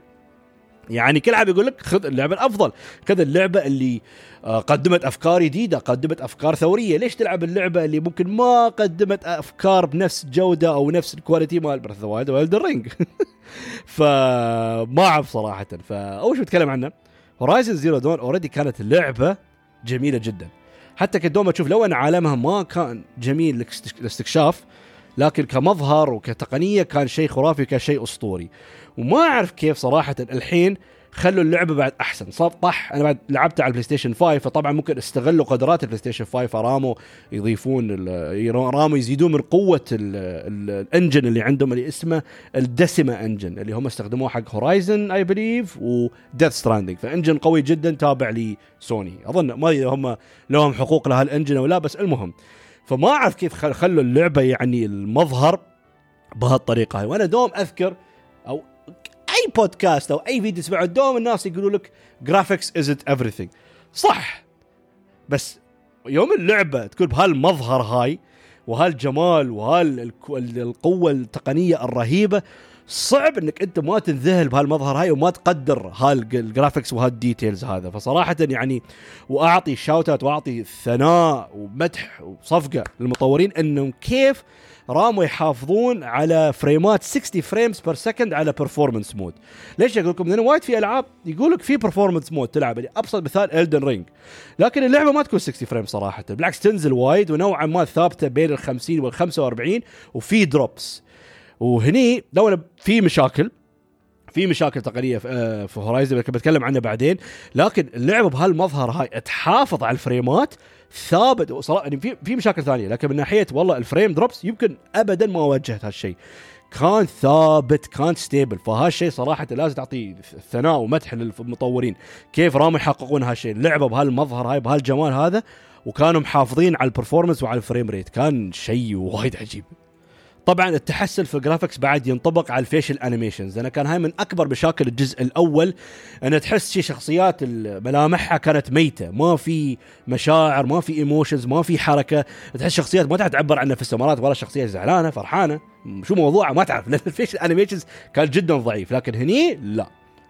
يعني كل عام يقول لك خذ اللعبة الأفضل. خذ اللعبة اللي آه، قدمت أفكار جديدة قدمت أفكار ثورية. ليش تلعب اللعبة اللي ممكن ما قدمت أفكار بنفس جودة أو نفس ال quality مال Breath Wild و Elden Ring فما أعرف صراحة. فأول شيء بتكلم عنه Horizon Zero Dawn already كانت اللعبه جميلة جدا. حتى كنت دوما أشوف لو أن عالمها ما كان جميل للاستكشاف لكن كمظهر وكتقنية كان شيء خرافي كان شيء أسطوري. وما أعرف كيف صراحة الحين خلوا اللعبة بعد أحسن. صار طح أنا بعد لعبتها على ال PlayStation 5 فطبعا ممكن استغلوا قدرات ال PlayStation 5 فراموا يضيفون راموا يزيدون من قوة ال engine اللي عندهم اللي اسمه ال Decima Engine اللي هم استخدموه حق Horizon I believe و Death Stranding ف engine قوي جدا تابع لسوني أظن ما هم لهم حقوق لهال engine أو لا بس المهم. فما أعرف كيف خلوا اللعبة يعني المظهر بهالطريقة هاي. وأنا دوم أذكر أو أي بودكاست أو أي فيديو تسمعه دوم الناس يقولوا لك graphics isn't everything. صح. بس يوم اللعبة تكون بهالمظهر هاي وهالجمال وهالقوه التقنية الرهيبة صعب إنك أنت ما تنذهل بهالمظهر هاي وما تقدر هال graphics وهال details هذا. فصراحة يعني وأعطي shoutout وأعطي ثناء ومدح وصفقة للمطورين إنهم كيف راموا يحافظون على فريمات 60 frames per second على performance mode ليش أقول لكم؟ لأن وايد في ألعاب يقول لك في performance mode تلعب. يعني أبسط مثال Elden Ring لكن اللعبة ما تكون 60 frame صراحة. بالعكس تنزل وايد ونوعا ما ثابتة بين ال 50 وال 45 وفي drops وهني لو في مشاكل. في مشاكل تقنية في Horizon آه، بتكلم عنها بعدين. لكن اللعبة بهالمظهر هاي تحافظ على الفريمات ثابت صراحة يعني في في مشاكل ثانية لكن من ناحية والله ال frame drops يمكن ابدا ما واجهت هالشيء. كان ثابت كان stable فهالشيء صراحة لازم تعطي ثناء ومدح للمطورين. كيف راموا يحققون هالشيء؟ اللعبه بهالمظهر هاي بهالجمال هذا وكانوا محافظين على ال performance وعلى ال frame rate كان شيء وايد عجيب. طبعا التحسن في ال graphics بعد ينطبق على ال facial animations أنا كان هاي من أكبر مشاكل الجزء الأول أن تحس شي شخصيات ملامحها كانت ميتة. ما في مشاعر ما في emotions ما في حركة. تحس شخصيات ما تعبر عن نفسها مرات ولا شخصية زعلانة فرحانة. شو موضوعها ما تعرف. لأن ال facial animations كان جدا ضعيف. لكن هني لا.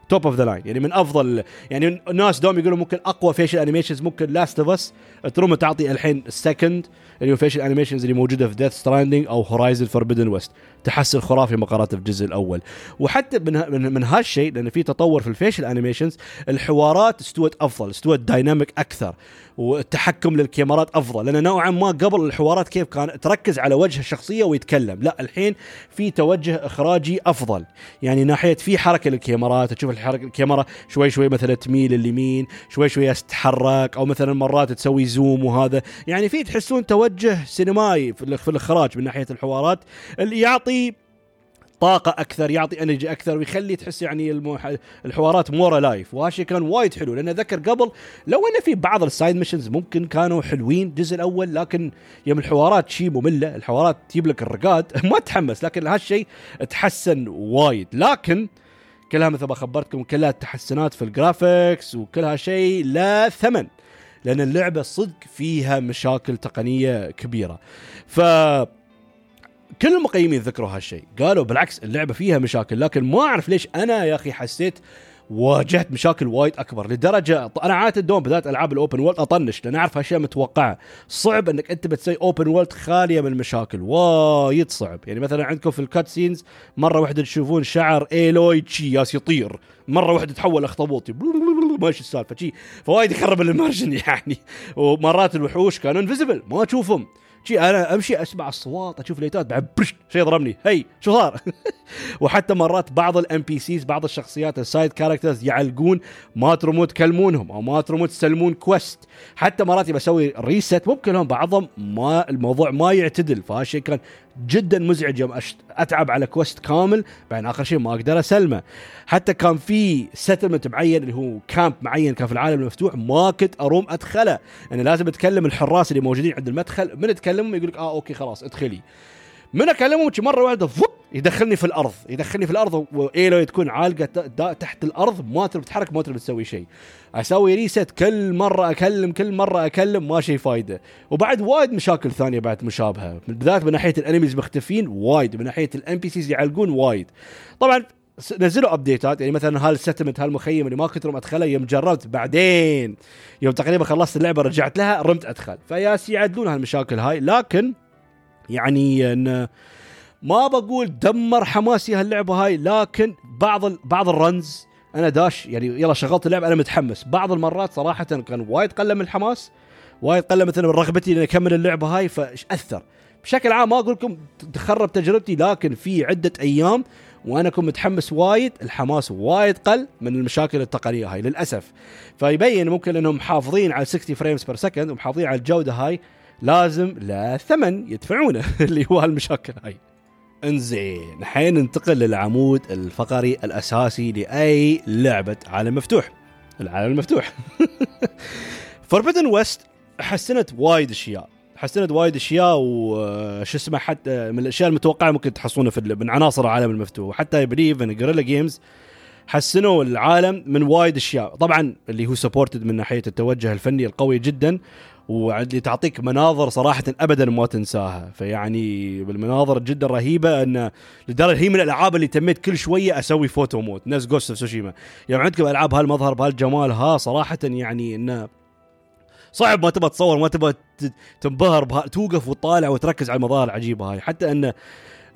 top of the line يعني من أفضل يعني الناس دوم يقولوا ممكن أقوى facial animations ممكن Last of Us تروما تعطي الحين ال second facial animations اللي موجودة في Death Stranding أو Horizon Forbidden West تحسن خرافي مقارنة في الجزء الأول. وحتى من من, من هالشيء لأن في تطور في ال facial animations الحوارات استوت أفضل استوت dynamic أكثر. والتحكم للكاميرات أفضل. لأن نوعا ما قبل الحوارات كيف كان تركز على وجه الشخصية ويتكلم. لا الحين في توجه إخراجي أفضل. يعني ناحية في حركة للكاميرات تشوف الحركة الكاميرا شوي شوي مثلا تميل اليمين شوي شوي تتحرك أو مثلا مرات تسوي zoom وهذا. يعني في تحسون توجه سينمائي في الإخراج من ناحية الحوارات. اللي يعطي طاقة أكثر يعطي energy أكثر ويخلي تحس يعني. الحوارات more alive وهالشيء كان وايد حلو. لأن ذكر قبل لو إنه في بعض ال side missions ممكن كانوا حلوين الجزء الأول لكن يوم الحوارات شيء مملة الحوارات تجيب لك الرقاد (laughs) ما تحمس لكن هالشيء تحسن وايد. لكن كلها مثل ما خبرتكم كلها تحسنات في ال graphics وكل هالشيء لها ثمن لأن اللعبة صدق فيها مشاكل تقنية كبيرة. ف كل المقيمين ذكروا هالشيء. قالوا بالعكس اللعبة فيها مشاكل لكن ما أعرف ليش أنا يا أخي حسيت واجهت مشاكل وايد أكبر لدرجة أنا عادة دوم بدايه ألعاب ال open world أطنش لأن أعرف اشياء متوقعة. صعب إنك أنت بتسوي open world خالية من المشاكل وايد صعب. يعني مثلا عندكم في ال cutscenes مرة واحدة تشوفون شعر إيلوي تشي يالس يطير مرة واحدة تحول أخطبوط ماشي السالفة شي. فوايد يخرب ال immersion (laughs) يعني. ومرات الوحوش كانوا invisible ما اشوفهم شي أنا أمشي أسمع الصوات أشوف ليتات بعد برش شيء ضربني هي شو صار؟ (laughs) وحتى مرات بعض ال NPCs بعض الشخصيات ال side characters يعلقون ما ترمون تكلمونهم أو ما ترمون تسلمون quest حتى مرات يبى أسوي reset مو بكلهم بعضهم ما الموضوع ما يعتدل فهالشيء كان جدا مزعج يوم أتعب على quest كامل بعدين آخر شيء ما أقدر أسلمه. حتى كان في settlement معين اللي هو camp معين كان في العالم المفتوح ما كنت أروم أدخله. يعني لازم أتكلم الحراس اللي موجودين عند المدخل من تكلمهم يقول لك آه okay خلاص ادخلي. من اكلمهم مرة واحدة فوب يدخلني في الأرض يدخلني في الأرض وإيلوي تكون عالقة تحت الأرض ما تقدر تتحرك ما تقدر تسوي شيء. أسوي reset كل مرة أكلم كل مرة أكلم ما شيء فايدة. وبعد وايد مشاكل ثانية بعد مشابهة. بالذات من ناحية ال enemies مختفين وايد من ناحية ال NPCs يعلقون وايد. طبعا نزلوا ابديتات يعني مثلا هال settlement هالمخيم اللي ما كنت أدخله يوم جربت بعدين يوم تقريبا خلصت اللعبة رجعت لها رمت أدخل. فيالس يعدلون هالمشاكل هاي لكن يعني إن ما بقول دمر حماسي هاللعبه هاي لكن بعض بعض ال runs أنا داش يعني يلا شغلت اللعبه أنا متحمس. بعض المرات صراحة كان وايد قل من الحماس وايد قل مثلا من رغبتي إني أكمل اللعبه هاي فأثر بشكل عام ما أقول لكم تخرب تجربتي لكن في عدة أيام وأنا كنت متحمس وايد الحماس وايد قل من المشاكل التقنية هاي للأسف. فيبين ممكن إنهم محافظين على 60 frames per second ومحافظين على الجودة هاي. لازم لها ثمن يدفعونه (laughs) اللي هو هالمشاكل هاي. انزين الحين ننتقل للعمود الفقري الأساسي لأي لعبة عالم مفتوح. العالم المفتوح. (laughs) Forbidden West حسنت وايد أشياء. حسنت وايد أشياء وش اسمه حتى من الأشياء المتوقعة ممكن تحصلونها في من عناصر العالم المفتوح. وحتى believe ان Guerrilla Games حسنوا العالم من وايد أشياء. طبعا اللي هو supported من ناحية التوجه الفني القوي جدا واللي تعطيك مناظر صراحة ابدا ما تنساها. فيعني بالمناظر جدا رهيبة أن لدرجة هي من الألعاب اللي تميت كل شوية أسوي photo mode. نفس Ghost of Tsushima يعني عندكم ألعاب هالمظهر بهالجمال ها صراحة يعني انه صعب ما تبغى تصور ما تبغى تنبهر بها توقف وتطالع وتركز على المظاهر العجيبة هاي. حتى انه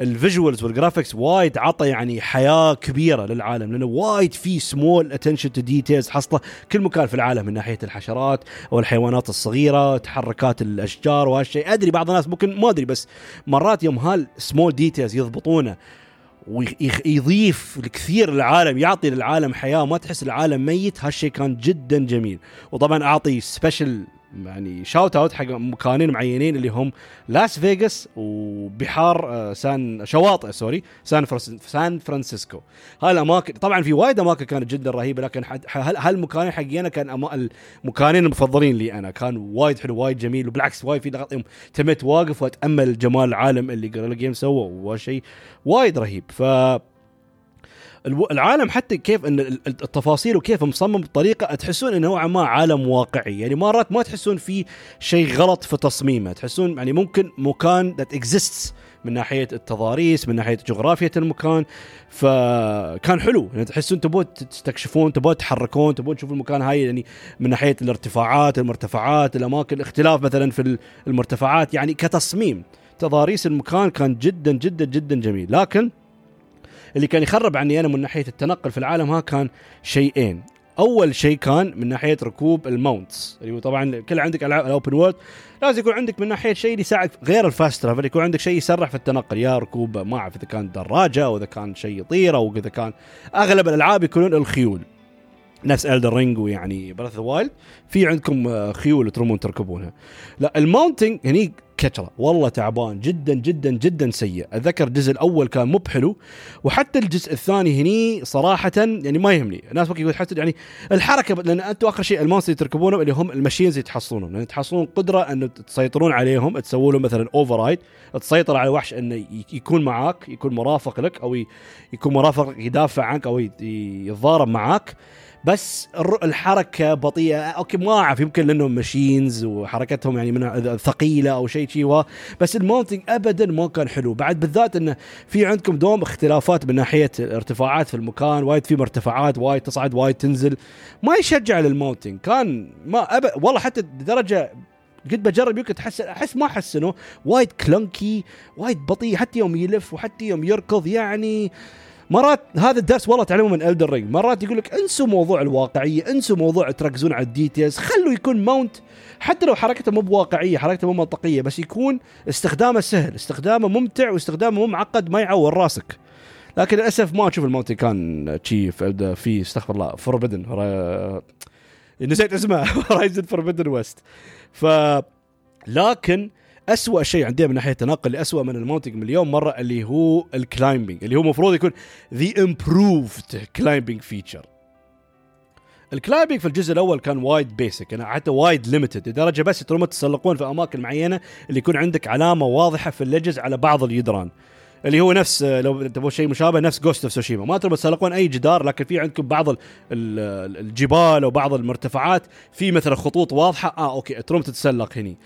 ال visuals و ال graphics وايد عطى يعني حياة كبيرة للعالم لأنه وايد في small attention to details حصله كل مكان في العالم من ناحية الحشرات أو الحيوانات الصغيرة تحركات الأشجار وهالشيء أدري بعض الناس ممكن ما أدري بس مرات يوم هال small details يضبطونه ويضيف الكثير للعالم يعطي للعالم حياة ما تحس العالم ميت هالشيء كان جدا جميل. وطبعا أعطي special يعني shout out حق مكانين معينين اللي هم لاس فيغاس وبحار آه، سان شواطئ sorry سان سان فرانسيسكو هاي الاماكن طبعا في وايد أماكن كانت جدا رهيبة لكن هالمكانين حقي أنا كان المكانين المفضلين لي أنا؟ كان وايد حلو وايد جميل وبالعكس وايد في يوم تميت واقف وأتأمل جمال العالم اللي game سووا وشيء وايد رهيب. ف العالم حتى كيف إن التفاصيل وكيف مصمم بطريقة تحسون إنه نوعا ما عالم واقعي. يعني مرات ما تحسون في شيء غلط في تصميمه. تحسون يعني ممكن مكان that exists من ناحية التضاريس من ناحية جغرافية المكان فكان حلو. يعني تحسون تبون تستكشفون تبون تحركون تبون تشوفون المكان هاي يعني من ناحية الارتفاعات المرتفعات الأماكن الاختلاف مثلا في المرتفعات. يعني كتصميم تضاريس المكان كان جدا جدا جدا جميل. لكن اللي كان يخرب عني أنا من ناحية التنقل في العالم ها كان شيئين. أول شيء كان من ناحية ركوب ال mounts. اللي هو طبعا كل عندك العاب ال open world لازم يكون عندك من ناحية شيء يساعد غير ال fast travel يكون عندك شيء يسرع في التنقل. يا ركوب ما أعرف إذا كان دراجة أو إذا كان شيء يطير أو إذا كان أغلب الألعاب يكونون الخيول. نفس Elden Ring ويعني Breath of the Wild في عندكم آه، خيول ترمون تركبونها. لا ال mounting هني كارثة. والله تعبان. جدا جدا جدا سيء. أتذكر الجزء الأول كان مو بحلو وحتى الجزء الثاني هني صراحة يعني ما يهمني. الناس ممكن يقول حتى يعني الحركة لأن أنتم آخر شيء ال monster تركبونهم اللي هم ال machines اللي تحصلونهم لأن تحصلون قدرة أن تسيطرون عليهم تسووا له مثلا override تسيطر على وحش انه يكون معاك يكون مرافق لك أو يكون مرافق يدافع عنك أو يتضارب معاك. بس الحركة بطيئة. أوكي ما أعرف يمكن لأنهم machines وحركتهم يعني من ثقيلة أو شيء شيء بس ال mounting ابدا ما كان حلو. بعد بالذات انه في عندكم دوم اختلافات من ناحية الارتفاعات في المكان وايد في مرتفعات وايد تصعد وايد تنزل. ما يشجع لل mounting كان ما أب... والله حتى لدرجه قد بجرب يمكن تحس أحس ما حسنه وايد clunky وايد بطيء. حتى يوم يلف وحتى يوم يركض يعني مرات هذا الدرس والله تعلمه من Elden Ring مرات يقول لك انسوا موضوع الواقعية انسوا موضوع تركزون على ال details خلوا يكون mount حتى لو حركته مو بواقعية حركته مو منطقية بس يكون استخدامه سهل استخدامه ممتع واستخدامه مو معقد ما يعور راسك. لكن للأسف ما أشوف ال mount كان شي في استغفر الله Forbidden نسيت اسمه. Horizon Forbidden West ف لكن أسوأ شيء عندنا من ناحية التنقل اللي أسوأ من ال mounting مليون مرة اللي هو ال climbing اللي هو المفروض يكون the improved climbing feature ال climbing في الجزء الأول كان وايد basic يعني حتى وايد limited لدرجة بس تروم تتسلقون في أماكن معينة اللي يكون عندك علامة واضحة في ال ledges على بعض الجدران اللي هو نفس لو تبغى شيء مشابه نفس Ghost of Tsushima ما تبغى تسلقون أي جدار لكن في عندكم بعض الجبال أو بعض المرتفعات في مثلا خطوط واضحة. آه أوكي تروم تتسلق هني.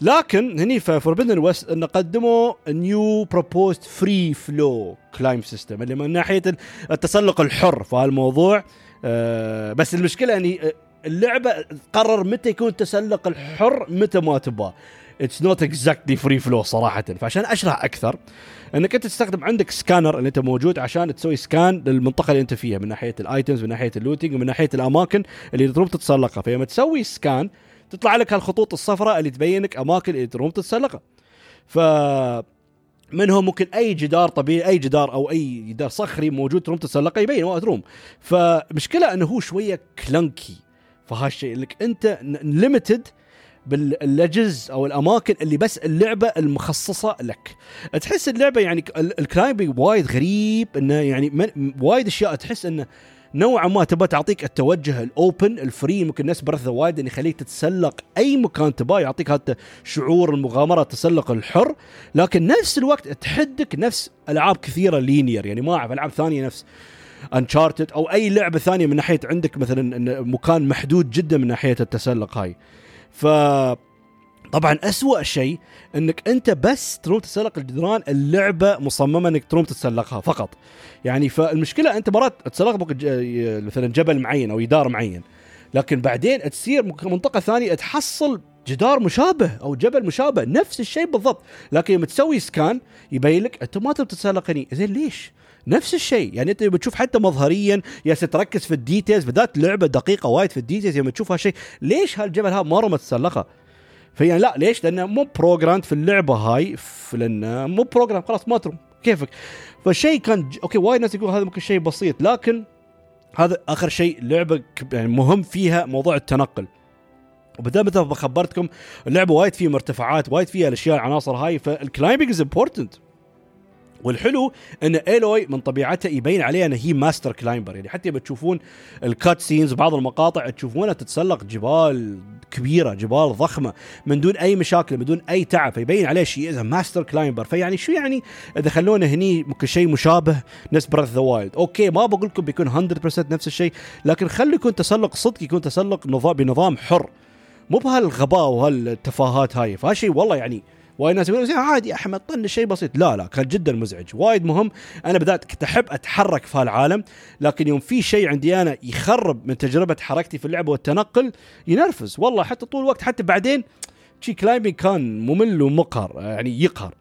لكن هني في Forbidden West إن قدموا new proposed free flow climb system اللي من ناحية التسلق الحر في هالموضوع. آه بس المشكلة اني اللعبة قرر متى يكون التسلق الحر متى ما تبغى. It's not exactly free flow صراحة. فعشان أشرح أكثر إنك أنت تستخدم عندك سكانر اللي أنت موجود عشان تسوي scan للمنطقة اللي أنت فيها من ناحية ال items من ناحية ال looting ومن ناحية الأماكن اللي تروم تتسلقها. فلما تسوي scan تطلع لك هالخطوط الصفراء اللي تبين لك أماكن اللي تروم تتسلقها ف منهم ممكن أي جدار طبيعي أي جدار أو أي جدار صخري موجود تروم تتسلقه يبين وقت تروم فمشكلة إنه هو شوية clunky فهالشيء انك أنت limited بال ledges أو الأماكن اللي بس اللعبة المخصصة لك. تحس اللعبة يعني ال climbing وايد غريب إنه يعني وايد أشياء تحس إنه نوعا ما تبغى تعطيك التوجه ال open ال free ممكن ناس برث وايد انه يخليك تتسلق أي مكان تبغاه يعطيك هذا شعور المغامرة التسلق الحر. لكن نفس الوقت تحدك نفس ألعاب كثيرة linear يعني ما أعرف ألعاب ثانية نفس Uncharted أو أي لعبة ثانية من ناحية عندك مثلا مكان محدود جدا من ناحية التسلق هاي. ف طبعا أسوأ شيء إنك أنت بس تروم تتسلق الجدران اللعبة مصممة إنك تروم تتسلقها فقط. يعني فالمشكلة أنت مرات تتسلق مثلا جبل معين أو جدار معين لكن بعدين تصير منطقة ثانية تحصل جدار مشابه أو جبل مشابه نفس الشيء بالضبط. لكن لما تسوي scan يبين لك أنت ما تبي تتسلق هني زين ليش؟ نفس الشيء. يعني أنت بتشوف حتى مظهريا يا تركز في ال details بدات لعبة دقيقة وايد في ال details لما تشوف هالشيء ليش هالجبل هذا مره ما تتسلقه فيعني لا ليش؟ لأنه مو programmed في اللعبة هاي لأنه مو programmed خلاص ما ترم كيفك؟ فالشيء كان ج... أوكي وايد ناس يقول هذا ممكن شيء بسيط لكن هذا آخر شيء لعبة يعني مهم فيها موضوع التنقل. وبدل مثل ما خبرتكم اللعبة وايد فيها مرتفعات وايد فيها الأشياء العناصر هاي فال climbing is important والحلو إن Aloy من طبيعتها يبين عليها إن هي master climber. يعني حتى بتشوفون ال cutscenes بعض المقاطع تشوفونها تتسلق جبال كبيرة جبال ضخمة من دون أي مشاكل من دون أي تعب. فيبين عليه شيء اذا master climber فيعني شو يعني إذا خلونا هني ممكن شيء مشابه نفس Breath of the Wild أوكي ما بقول لكم بيكون 100% نفس الشيء لكن خلي يكون تسلق صدق يكون تسلق نظام بنظام حر. مو بهالغباء وهالتفاهات هاي. فهالشيء والله يعني وايد ناس يقولون عادي أحمد طن شيء بسيط. لا لا كان جدا مزعج وايد مهم. أنا بدأت كنت أحب أتحرك في هالعالم لكن يوم في شيء عندي أنا يخرب من تجربة حركتي في اللعبه والتنقل ينرفز. والله حتى طول الوقت حتى بعدين شي climbing كان ممل ومقهر يعني يقهر.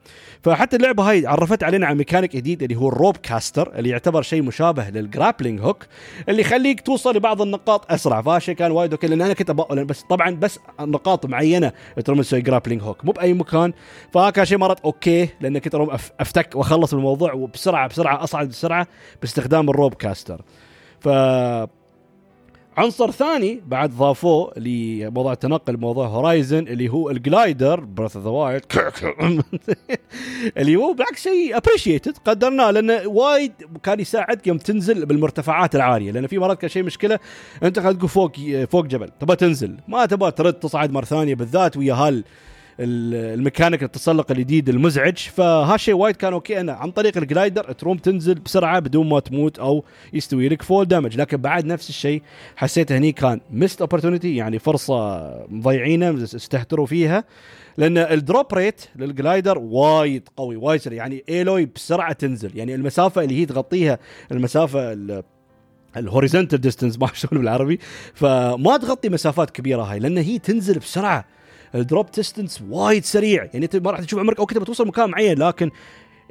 فحتى اللعبة هاي عرفت علينا عن ميكانيك جديد اللي هو ال rope caster اللي يعتبر شيء مشابه لل grappling hook اللي يخليك توصل لبعض النقاط أسرع. فهالشيء كان وايد أوكي لأن أنا كنت بس طبعا بس نقاط معينة تروم تسوي grappling hook مو بأي مكان. فكان شيء مرات أوكي لأن كنت أفتك وأخلص الموضوع وبسرعة بسرعة أصعد بسرعة باستخدام ال rope caster. ف عنصر ثاني بعد ضافوه لموضوع التنقل موضوع Horizon اللي هو ال glider Breath of the Wild اللي هو بالعكس شيء appreciated قدرناه لأنه وايد كان يساعدك يوم تنزل بالمرتفعات العالية لأن في مرات كان شيء مشكلة أنت خلينا تقول فوق فوق جبل تبغى تنزل ما تبغى ترد تصعد مرة ثانية بالذات ويا هال الميكانيك التسلق الجديد المزعج. فهالشيء وايد كان أوكي أنا عن طريق ال glider تروم تنزل بسرعة بدون ما تموت أو يستوي لك فول دامج لكن بعد نفس الشيء حسيت هني كان missed opportunity يعني فرصة مضيعينها استهتروا فيها. لأن ال drop rate لل glider وايد قوي وايد سريع. يعني Aloy بسرعة تنزل. يعني المسافة اللي هي تغطيها المسافة ال horizontal distance (laughs) ما شلون بالعربي. فما تغطي مسافات كبيرة هاي لأن هي تنزل بسرعة. ال drop distance وايد سريع. يعني أنت ما راح تشوف عمرك okay تبغى توصل مكان معين لكن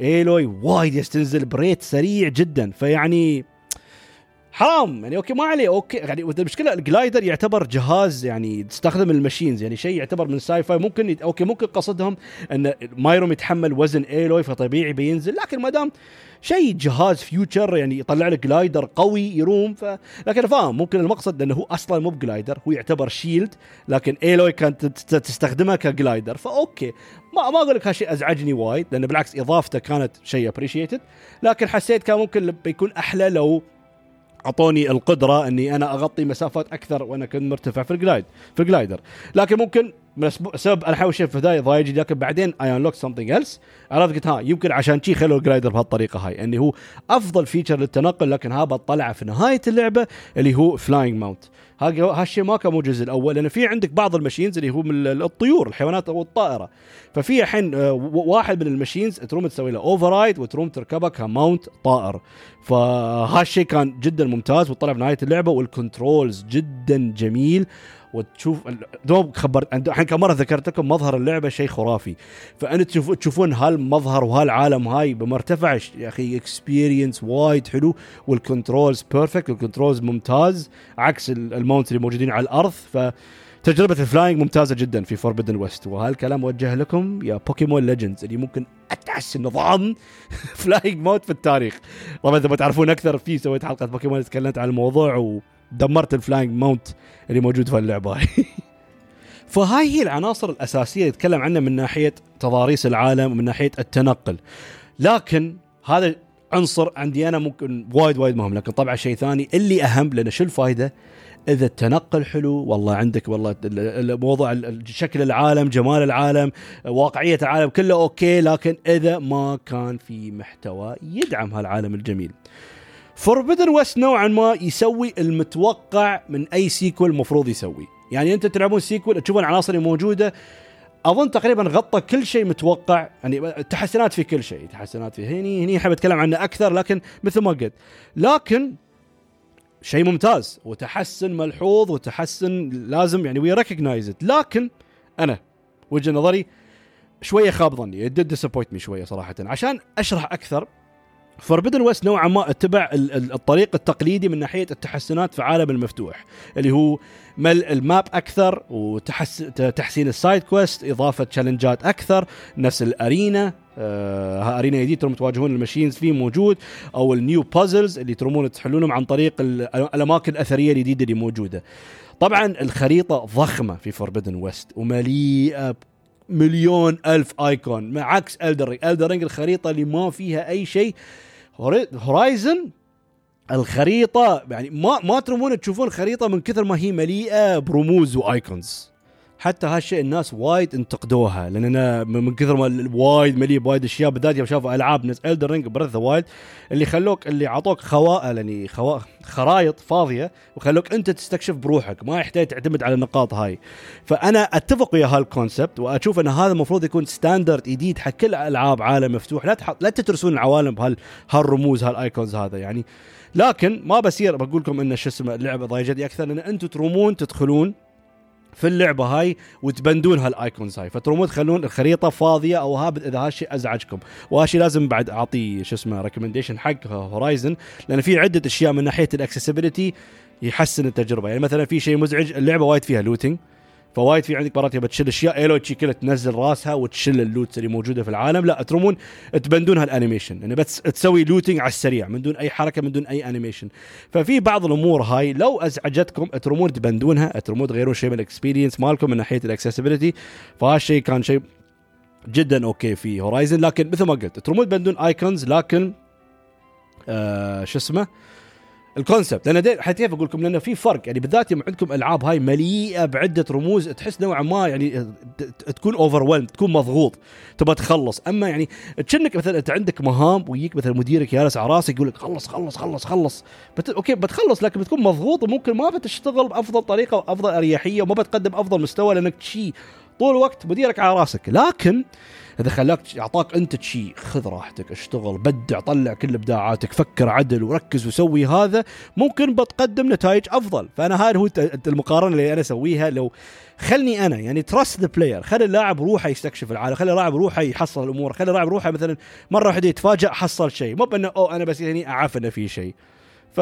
Aloy وايد يستنزل ب rate سريع جدا. فيعني حرام. يعني okay ما عليه. okay يعني المشكلة ال glider يعتبر جهاز يعني تستخدم ال machines. يعني شيء يعتبر من sci-fi ممكن. okay ممكن قصدهم إن مايروم يتحمل وزن Aloy فطبيعي بينزل. لكن ما دام شيء جهاز future يعني يطلع لك glider قوي يروم ف... لكن فاهم ممكن المقصد إنه هو أصلا مو ب glider هو يعتبر shield لكن Aloy كانت تستخدمها ك glider ف okay. ما ما أقول لك هالشيء أزعجني وايد لأنه بالعكس إضافته كانت شيء appreciated لكن حسيت كان ممكن بيكون أحلى لو أعطوني القدرة إني أنا أغطي مسافات أكثر وأنا كنت مرتفع في ال glide في ال glider لكن ممكن سبب أنا حاول شيء في البداية ضايجي لكن بعدين I unlock something else عرفت قلت ها يمكن عشان شي خلوا ال glider بهالطريقة هاي اني هو أفضل feature للتنقل لكن ها بطلعه في نهاية اللعبة اللي هو flying mount هالشيء ما كان مو الجزء الأول لأن في عندك بعض ال machines اللي هو من الطيور الحيوانات أو الطائرة. ففي الحين آه، واحد من ال machines تروم تسوي له override وتروم تركبها ك mount طائر. فهالشيء كان جدا ممتاز وطلع في نهاية اللعبة وال controls جدا جميل. وتشوف دوب خبرت الحين كم مرة ذكرت لكم مظهر اللعبة شيء خرافي. فانت تشوف تشوفون هالمظهر وهالعالم هاي بمرتفع يا أخي experience وايد حلو وال controls perfect وال controls ممتاز عكس ال mount اللي موجودين على الأرض. ف تجربة ال flying ممتازة جدا في Forbidden West وهالكلام موجه لكم يا Pokémon Legends اللي ممكن أتعس نظام flying mode في التاريخ. طبعا إذا تعرفون أكثر في سويت حلقة بوكيمون تكلمت عن الموضوع و دمرت ال flying mount اللي موجود في اللعبة. هاي (laughs) فهاي هي العناصر الأساسية اللي يتكلم عنها من ناحية تضاريس العالم ومن ناحية التنقل. لكن هذا عنصر عندي أنا ممكن وايد وايد مهم لكن طبعا شيء ثاني اللي أهم لأن شو الفائده إذا التنقل حلو والله عندك والله الموضوع شكل العالم جمال العالم واقعية العالم كله okay لكن إذا ما كان في محتوى يدعم هالعالم الجميل. Forbidden West نوعا ما يسوي المتوقع من أي sequel المفروض يسوي. يعني أنت تلعبون sequel تشوفون العناصر الموجوده أظن تقريبا غطى كل شيء متوقع. يعني تحسنات في كل شيء تحسنات في هني هني حاب أتكلم عنه أكثر لكن مثل ما قلت. لكن شيء ممتاز وتحسن ملحوظ وتحسن لازم يعني we recognize لكن أنا وجهه نظري شوية خاب ظني. did disappoint me شوية صراحة. عشان أشرح أكثر Forbidden West نوعا ما اتبع الطريق التقليدي من ناحية التحسنات في عالم المفتوح اللي هو مل ال map أكثر وتحسين ال side quest إضافة challengeات أكثر نفس ال arena آه arena جديد ترومون تواجهون ال machines فيه موجود أو ال new puzzles اللي ترمون تحلونهم عن طريق الأماكن الأثرية الجديدة اللي موجودة. طبعا الخريطة ضخمة في Forbidden West ومليئة مليون ألف icon. عكس Elden Ring Elden Ring الخريطة اللي ما فيها أي شيء. Horizon الخريطة يعني ما ما ترمون تشوفون خريطه من كثر ما هي مليئة برموز و icons حتى هالشيء الناس وايد انتقدوها لأن أنا من كثر ما وايد مليء بوايد أشياء بالذات يوم شافوا ألعاب نفس Elden Ring Breath of the Wild اللي خلوك اللي عطوك خواء يعني خوا... خرايط فاضية وخلوك أنت تستكشف بروحك ما يحتاج تعتمد على النقاط هاي. فأنا أتفق ويا هال concept وأشوف إن هذا المفروض يكون standard جديد حق كل ألعاب عالم مفتوح. لا تحط لا تترسون العوالم بهال هالرموز هال icons هذا يعني. لكن ما بصير بقول لكم إن شو اسمه اللعبه ضايجتني أكثر لأن أنتم ترومون تدخلون في اللعبة هاي وتبندون هال icons هاي. فترومون تخلون الخريطه فاضية أو هابط إذا هالشيء أزعجكم. وهالشيء لازم بعد أعطي شو اسمه recommendation حق Horizon لأن في عدة أشياء من ناحية ال accessibility يحسن التجربة. يعني مثلا في شيء مزعج اللعبة وايد فيها looting فوايد في عندك مرات تشيل أشياء. Aloy كلها تنزل راسها وتشل ال loots اللي موجودة في العالم. لا ترومون تبندون هال animation. يعني بس تسوي looting على السريع من دون أي حركة من دون أي animation. ففي بعض الأمور هاي لو أزعجتكم ترومون تبندونها ترومون تغيرون شيء من ال experience مالكم من ناحية ال accessibility فهالشيء كان شيء جدا okay في Horizon لكن مثل ما قلت ترومون تبندون icons لكن آه شو اسمه؟ ال concept. لأن حتى أقول لكم لأنه في فرق. يعني بالذات يوم عندكم ألعاب هاي مليئة بعدة رموز تحس نوعا ما يعني تكون over تكون مضغوط تبغى تخلص. أما يعني تشنك مثلا أنت عندك مهام ويجيك مثلا مديرك جالس على راسك يقول لك خلص خلص خلص خلص. بت... okay بتخلص لكن بتكون مضغوط وممكن ما بتشتغل بأفضل طريقة وأفضل أريحية وما بتقدم افضل مستوى لأنك شيء طول الوقت مديرك على راسك. لكن إذا خلاك أعطاك أنت شيء خذ راحتك اشتغل بدع طلع كل إبداعاتك فكر عدل وركز وسوي هذا ممكن بتقدم نتائج أفضل. فأنا هذا هو المقارنة اللي أنا أسويها. لو خلني أنا يعني trust the player خلي اللاعب روحه يستكشف العالم خلي اللاعب روحه يحصل الأمور خلي اللاعب روحه مثلا مرة واحدة يتفاجئ حصل شيء. مو بأنه أوه أنا بس يعني أعرف إنه في شيء. ف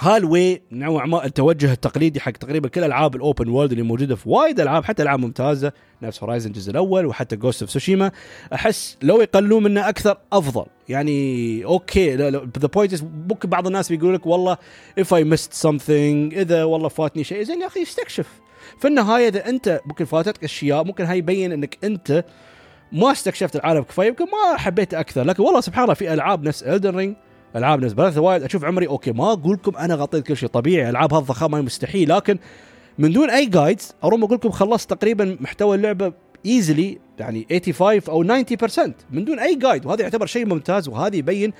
هال way نوعا ما التوجه التقليدي حق تقريبا كل ألعاب ال open world اللي موجودة في وايد ألعاب حتى ألعاب ممتازة نفس Horizon الجزء الأول وحتى Ghost of Tsushima أحس لو يقللون منه أكثر أفضل. يعني okay the point ممكن بعض الناس بيقول لك والله if I missed something إذا والله فاتني شيء. زين يا أخي استكشف. في النهاية إذا أنت ممكن فاتتك أشياء ممكن هاي يبين إنك أنت ما استكشفت العالم كفاية يمكن ما حبيته أكثر. لكن والله سبحان الله في ألعاب نفس Elden Ring ألعاب نفس. Breath وايد أشوف عمري okay ما أقول لكم أنا غطيت كل شيء. طبيعي ألعاب هالضخامة مستحيل لكن من دون أي guides اروم أقول لكم خلصت تقريبا محتوى اللعبة easily يعني 85 أو 90% من دون أي guide وهذا يعتبر شيء ممتاز وهذا يبين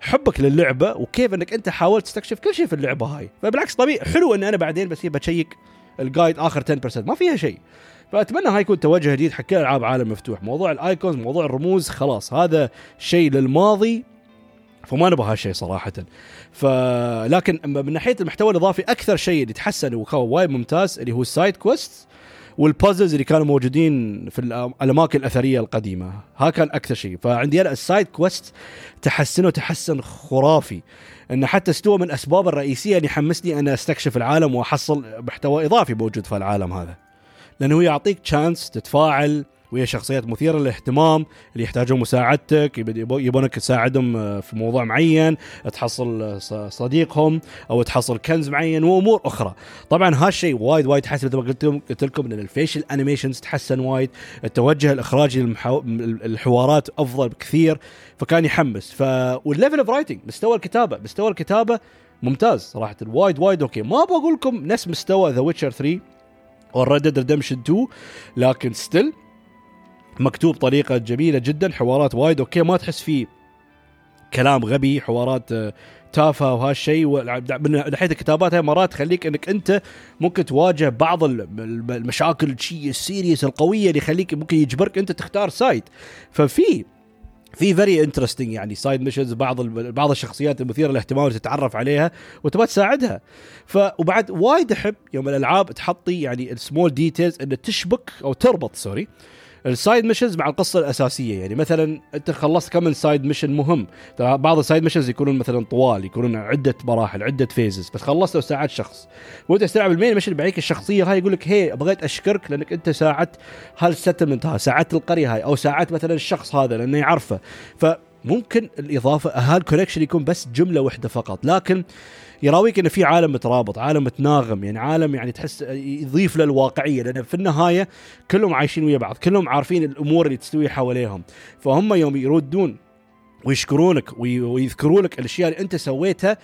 حبك للعبة وكيف إنك أنت حاولت تستكشف كل شيء في اللعبة هاي. فبالعكس طبيعي. حلو ان أنا بعدين بس ب check ال guide آخر 10% ما فيها شيء. فأتمنى هاي يكون توجه جديد حق كل ألعاب عالم مفتوح. موضوع ال icons موضوع الرموز خلاص. هذا شيء للماضي. فما نبغى هالشيء صراحة. فلكن من ناحية المحتوى الإضافي أكثر شيء اللي تحسن وكان وايد ممتاز اللي هو ال side quest وال puzzles اللي كانوا موجودين في الأماكن الأثرية القديمة. ها كان أكثر شيء. فعندي أنا ال side quest تحسنه تحسن خرافي. إنه حتى استوى من الاسباب الرئيسية اللي حمسني أن أستكشف العالم وأحصل محتوى إضافي موجود في العالم هذا. لأنه يعطيك chance تتفاعل وهي شخصيات مثيرة للاهتمام اللي يحتاجون مساعدتك يبونك تساعدهم آه، في موضوع معين تحصل آه، صديقهم أو تحصل كنز معين وأمور أخرى. طبعا هالشيء وايد وايد حسن مثل ما قلت لكم قلت لكم إن ال facial animations تحسن وايد التوجه الإخراجي للحوارات أفضل بكثير فكان يحمس. ف وال level of writing مستوى الكتابة. مستوى الكتابة ممتاز صراحة وايد وايد okay. ما بقول لكم نفس مستوى The Witcher 3 أو Red Dead Redemption 2 لكن still مكتوب طريقة جميلة جدا حوارات وايد okay ما تحس فيه كلام غبي حوارات آه، تافهة وهالشيء من ناحية الكتابات هاي مرات تخليك إنك أنت ممكن تواجه بعض المشاكل الشيء ال serious القوية اللي يخليك ممكن يجبرك أنت تختار side ففي في very interesting يعني side missions بعض بعض الشخصيات المثيرة للاهتمام تتعرف عليها وتبغى تساعدها. ف وبعد وايد أحب يوم الألعاب تحطي يعني ال small details إنه تشبك أو تربط sorry ال side missions مع القصة الأساسية. يعني مثلا أنت خلصت كم من side mission مهم؟ ترى بعض ال side missions يكونون مثلا طوال يكونون عدة مراحل عدة phases بس خلصت وساعدت شخص. وانت تلعب ال main mission بييك الشخصية هاي يقول لك هي بغيت أشكرك لأنك أنت ساعدت هالستلمنت هاي ساعدت القرية هاي أو ساعدت مثلا الشخص هذا لأنه يعرفه. فممكن الإضافة هالكونكشن يكون بس جملة واحدة فقط لكن يراويك انه في عالم مترابط عالم متناغم يعني عالم يعني تحس يضيف للواقعيه لأن في النهاية كلهم عايشين ويا بعض كلهم عارفين الأمور اللي تستوي حواليهم. فهم يوم يردون ويشكرونك ويذكروا لك الأشياء اللي أنت سويتها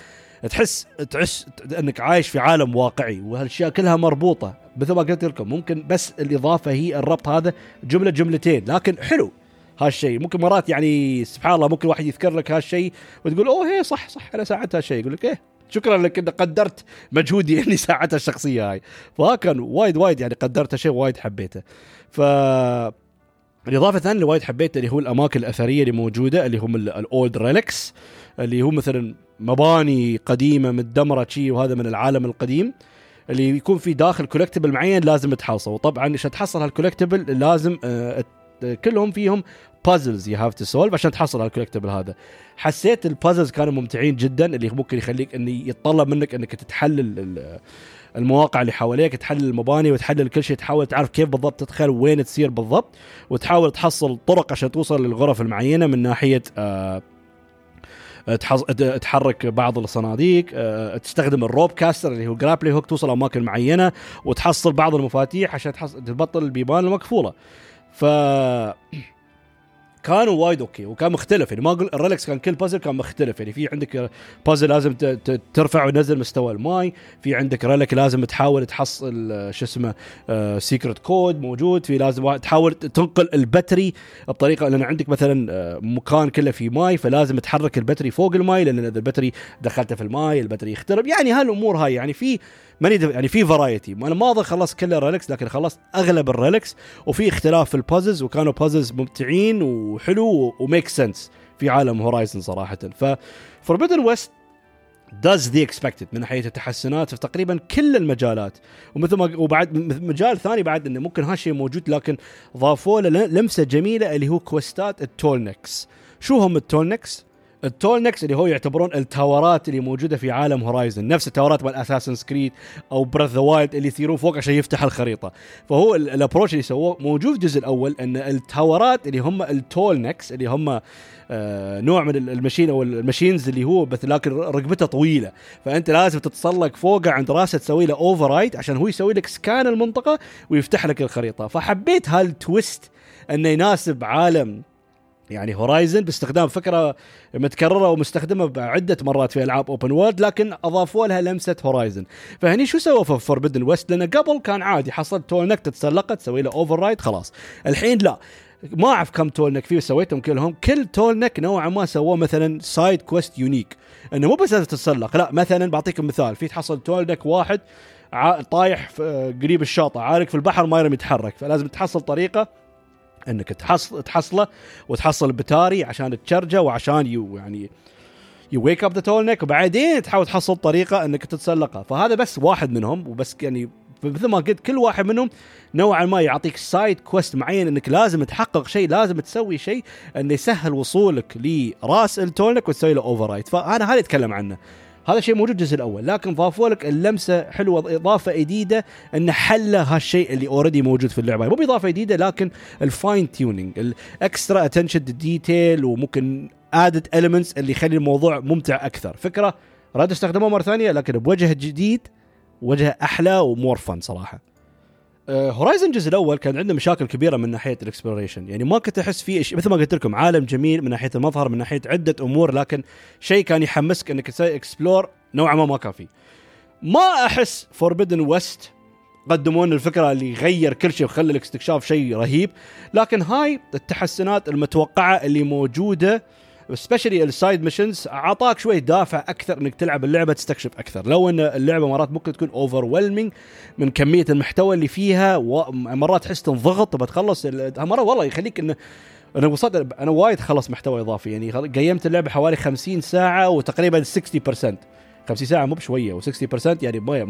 تحس تحس أنك عايش في عالم واقعي وهالأشياء كلها مربوطة. مثل ما قلت لكم ممكن بس الإضافة هي الربط هذا جملة جملتين لكن حلو. هالشيء. ممكن مرات يعني سبحان الله ممكن واحد يذكر لك هالشيء وتقول أوه هي صح صح أنا ساعدت هالشيء. يقول لك إيه شكرا لك إنك قدرت مجهودي (laughs) إني ساعدت الشخصية هاي. فكان وايد وايد يعني قدرته شيء وايد حبيته. ف الثانية اللي وايد حبيتها اللي هو الأماكن الأثرية اللي موجودة اللي هم ال old relics اللي هو مثلا مباني قديمة متدمرة شي وهذا من العالم القديم اللي يكون في داخل collectible معين لازم تحصله وطبعا عشان تحصل هال collectible لازم آه، كلهم فيهم puzzles you have to solve عشان تحصل هال collectible هذا. حسيت ال puzzles كانوا ممتعين جدا اللي ممكن يخليك إني يتطلب منك إنك تتحلل المواقع اللي حواليك تحلل المباني وتحلل كل شيء تحاول تعرف كيف بالضبط تدخل وين تصير بالضبط وتحاول تحصل طرق عشان توصل للغرف المعينة من ناحية آه تحرك بعض الصناديق آه، تستخدم ال rope caster اللي هو grappling hook توصل أماكن معينة وتحصل بعض المفاتيح عشان تحصل تبطل البيبان المقفوله ف كانوا وايد okay وكان مختلف يعني ما أقول ال relics كان كل بازل كان مختلف يعني في عندك بازل لازم ترفع وتنزل مستوى الماي في عندك relic لازم تحاول تحصل شو اسمه secret code موجود في لازم تحاول تنقل ال battery بطريقة لأن عندك مثلا آه، مكان كله في ماي فلازم تحرك ال battery فوق الماي لأن إذا ال battery دخلته في الماي ال battery يخترب يعني هالأمور هاي يعني في many يعني في variety أنا ما أظن خلصت كل ال relics لكن خلصت أغلب ال relics وفي اختلاف في ال puzzles وكانوا puzzles ممتعين وحلو و make sense في عالم Horizon صراحة. ف Forbidden West does the expected من ناحيه التحسنات في تقريبا كل المجالات. ومثل ما وبعد مجال ثاني بعد إنه ممكن هالشيء موجود لكن ضافوا له لمسة جميلة اللي هو quest ات ال Tallnecks. شو هم ال Tallnecks؟ ال Tallnecks اللي هو يعتبرون ال tower ات اللي موجودة في عالم Horizon. نفس ال tower ات مال Assassin's Creed أو Breath the Wild اللي يصيرون فوق عشان يفتح الخريطة. فهو ال- approach اللي سووه موجود في الجزء الأول إن ال tower ات اللي هم ال Tallnecks اللي هم آه نوع من ال- machine أو ال machines اللي هو بس لكن رقبته طويلة. فأنت لازم تتسلق فوقه عند راسه تسوي له override عشان هو يسوي لك scan المنطقة ويفتح لك الخريطة. فحبيت هال twist إنه يناسب عالم يعني Horizon باستخدام فكرة متكررة ومستخدمة بعدة مرات في ألعاب open world لكن أضافوا لها لمسة Horizon فهني شو سووا في Forbidden West لأن قبل كان عادي حصلت Tallneck تتسلقه تسوي له override خلاص. الحين لا. ما أعرف كم Tallneck فيه سويتهم كلهم. كل Tallneck نوعا ما سووه مثلا side quest unique إنه مو بس تتسلق لا مثلا بعطيكم مثال. في تحصل Tallneck واحد طايح آه، قريب الشاطئ غارق في البحر ما يقدر يتحرك فلازم تحصل طريقة انك تحصل تحصله وتحصل battery عشان تشرجه وعشان you يعني you wake up the Tallneck وبعدين تحاول تحصل طريقة انك تتسلقها فهذا بس واحد منهم وبس يعني مثل ما قلت كل واحد منهم نوعا ما يعطيك side quest معين انك لازم تحقق شيء لازم تسوي شيء انه يسهل وصولك لراس ال Tallneck وتسوي له override فأنا هذا أتكلم عنه. هذا شيء موجود الجزء الأول لكن ضافوا لك اللمسة حلوة إضافة جديده انه حل هالشيء اللي already موجود في اللعبة. مو بإضافة جديده لكن ال fine tuning ال extra attention detail وممكن added elements اللي يخلي الموضوع ممتع أكثر. فكرة راد استخدموها مرة ثانية لكن بوجه جديد وجه أحلى و more fun صراحة. Horizon الجزء الأول كان عنده مشاكل كبيرة من ناحية ال exploration يعني ما كنت أحس فيه إش- مثل ما قلت لكم عالم جميل من ناحية المظهر من ناحية عدة أمور لكن شيء كان يحمسك إنك تسوي explore نوعا ما ما كان فيه. ما أحس Forbidden West قدموا لنا الفكرة اللي يغير كل شيء وخلى الاستكشاف شيء رهيب لكن هاي التحسنات المتوقعة اللي موجودة especially ال side missions أعطاك شوي دافع أكثر إنك تلعب اللعبة تستكشف أكثر. لو إن اللعبة مرات ممكن تكون over من كمية المحتوى اللي فيها ومرات تحس تنضغط تبى تخلص ال- مرة والله يخليك انه أنا وصلت أنا وايد خلص محتوى إضافي. يعني قيمت اللعبة حوالي 50 ساعة وتقريبا 60% 50 ساعة مو بشوية و60% يعني ما-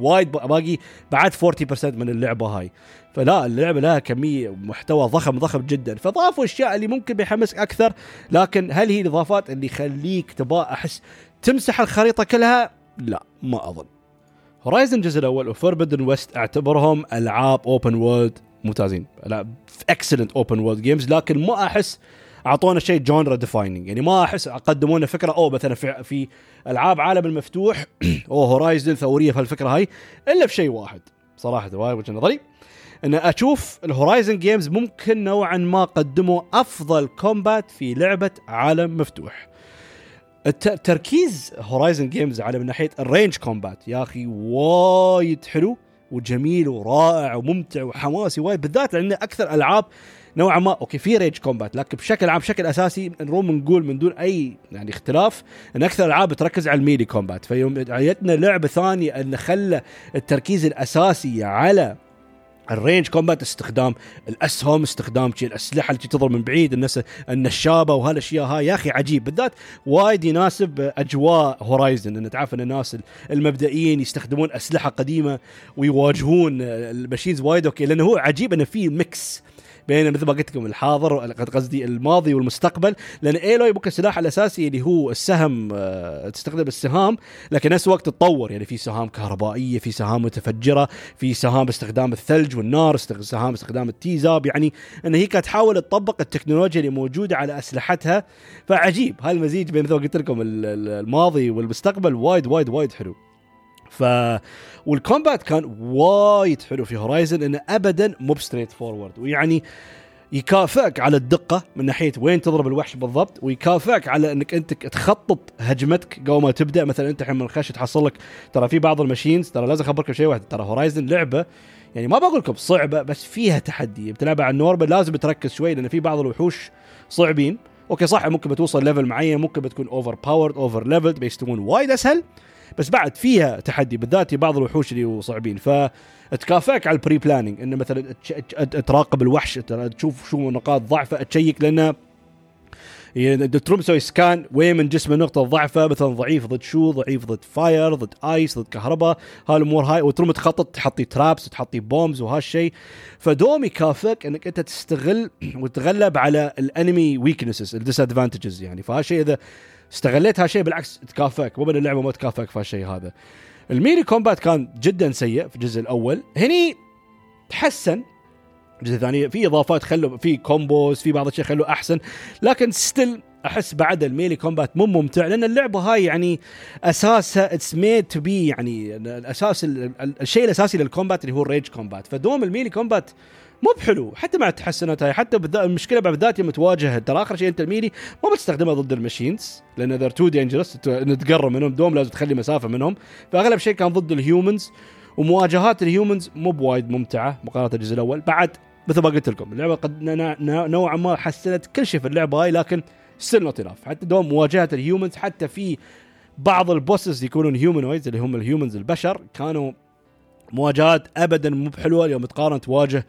وايد باقي بعد 40% من اللعبة هاي. فلا اللعبة لها كمية محتوى ضخم ضخم جدا. فضافوا أشياء اللي ممكن بيحمسك أكثر لكن هل هي الاضافات اللي يخليك تبغى أحس تمسح الخريطة كلها؟ لا ما أظن. Horizon الجزء الأول و Forbidden West أعتبرهم ألعاب open world ممتازين. لا excellent open world games لكن ما أحس أعطونا شيء genre defining يعني ما أحس قدموا لنا فكرة أو مثلا في, في ألعاب عالم المفتوح (clears throat) أو Horizon ثورية في هالفكرة هاي إلا في شيء واحد. صراحة هاي وجهه نظري. إن أشوف ال Horizon games ممكن نوعا ما قدموا أفضل combat في لعبة عالم مفتوح. تركيز Horizon games على من ناحية ال range combat يا أخي وايد حلو وجميل ورائع وممتع وحماسي وايد بالذات لأن أكثر ألعاب نوعا ما okay في range combat لكن بشكل عام بشكل أساسي نروم نقول من دون أي يعني اختلاف إن أكثر الالعاب تركز على ال melee combat فيوم جتنا لعبة ثانية ان خلى التركيز الأساسي على ال range combat استخدام الاسهم استخدام الاسلحه اللي تضرب من بعيد الناس النشابة وهالأشياء هاي. يا أخي عجيب. بالذات وايد يناسب أجواء Horizon إن تعرف إن الناس المبدئيين يستخدمون أسلحة قديمة ويواجهون ال machines وايد. okay لأنه هو عجيب انه في mix بين مثل ما قلت لكم الحاضر قصدي الماضي والمستقبل لأن إيلوي ممكن السلاح الاساسي اللي هو السهم آه، تستخدم السهام لكن نفس الوقت تتطور يعني في سهام كهربائية في سهام متفجرة في سهام باستخدام الثلج والنار سهام باستخدام التيزاب يعني إن هي كانت تحاول تطبق التكنولوجيا اللي موجودة على أسلحتها. فعجيب هالمزيج بين مثل ما قلت لكم ال- ال- الماضي والمستقبل وايد وايد وايد حلو. ف وال combat كان وايد حلو في Horizon إنه ابدا مو ب straightforward ويعني يكافئك على الدقة من ناحية وين تضرب الوحش بالضبط ويكافئك على إنك أنت تخطط هجمتك قبل ما تبدأ. مثلا أنت الحين من الخش تحصل لك ترى في بعض ال machines ترى لازم أخبركم شيء واحد ترى Horizon لعبة يعني ما بقول لكم صعبة بس فيها تحدي. بتلعبها على ال normal لازم تركز شوي لأن في بعض الوحوش صعبين. okay صح ممكن بتوصل level معين ممكن بتكون overpowered overleveled بيستوون وايد أسهل. بس بعد فيها تحدي بالذات بعض الوحوش اللي صعبين. فتكافئك على ال pre-planning إنه مثلا تراقب الوحش تشوف شو نقاط ضعفه تشيك لأنه يعني تروم تسوي scan وين من جسمه نقطة ضعفه مثلا ضعيف ضد شو ضعيف ضد fire ضد ice ضد كهرباء هالامور هاي. وتروم تخطط تحطي traps وتحطي bombs وهالشيء. فدوم يكافئك إنك أنت تستغل وتتغلب على ال enemy weaknesses ال disadvantages يعني. فهالشيء إذا استغليت هالشيء بالعكس تكافئك مو بأن اللعبة ما تكافئك في هالشيء هذا. ال melee combat كان جدا سيء في الجزء الأول. هني تحسن. الجزء الثاني في إضافات خلوا في combos في بعض الشيء خلوا أحسن. لكن still أحس بعد ال melee combat مو ممتع لأن اللعبة هاي يعني اساسها it's made to be يعني الأساس الشيء الأساسي لل combat اللي هو ال range combat فدوم ال melee combat مو بحلو حتى مع التحسنات هاي حتى المشكلة بالذات يوم تواجه ترى آخر شيء انت ال melee ما بتستخدمها ضد ال machines لأن they're too dangerous تقرب منهم. دوم لازم تخلي مسافة منهم. فأغلب شيء كان ضد ال humans ومواجهات ال humans مو بوايد ممتعة مقارنة بالجزء الأول. بعد مثل ما قلت لكم اللعبة قد نوعا ما حسنت كل شيء في اللعبة هاي لكن still not enough حتى دوم مواجهة ال humans حتى في بعض ال bosses يكونون humanoids اللي هم ال humans البشر كانوا مواجهات ابدا مو بحلوة. اليوم تقارن تواجه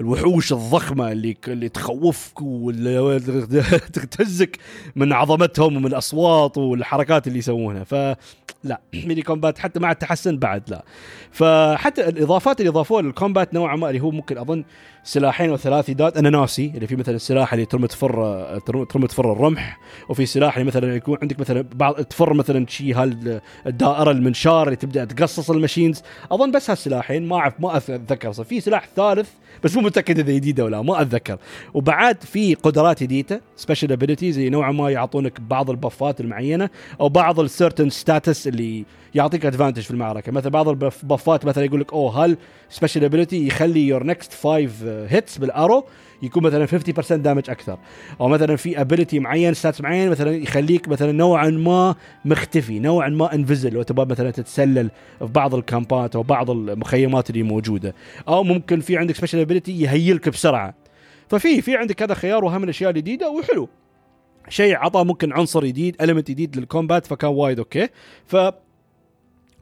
الوحوش الضخمة اللي اللي تخوفك واللي (laughs) تهزك من عظمتهم ومن الأصوات والحركات اللي يسوونها. فلا (clears throat) melee combat حتى مع التحسن بعد لا. فحتى الإضافات اللي اضافوها لل combat نوعا ما اللي هو ممكن أظن سلاحين أو ثلاث يداد أنا ناسي اللي في مثلا السلاح اللي ترمي تفر ترمي تفر الرمح وفي سلاح اللي مثلا يكون عندك مثلا بعض تفر مثلا شيء هالدائره المنشار اللي تبدأ تقصص ال machines أظن بس هالسلاحين ما أعرف ما أتذكر. في سلاح ثالث بس مو متأكد إذا جديده ولا ما أتذكر. وبعد في قدرات جديده special abilities اللي نوعا ما يعطونك بعض ال buff ات المعينة أو بعض ال certain stats اللي يعطيك advantage في المعركة. مثلا بعض ال buff ات مثلا يقول لك أوه هل special ability يخلي your next five hits بال arrow يكون مثلا 50% damage أكثر. أو مثلا في ability معين stats معين مثلا يخليك مثلا نوعا ما مختفي نوعا ما invisible لو تبغى مثلا تتسلل في بعض ال camp ات أو بعض المخيمات اللي موجودة. أو ممكن في عندك special ability ي heal ك بسرعة. ففي في عندك هذا خيار وهم الأشياء الجديدة وحلو. شيء عطى ممكن عنصر جديد element جديد لل combat فكان وايد okay. ف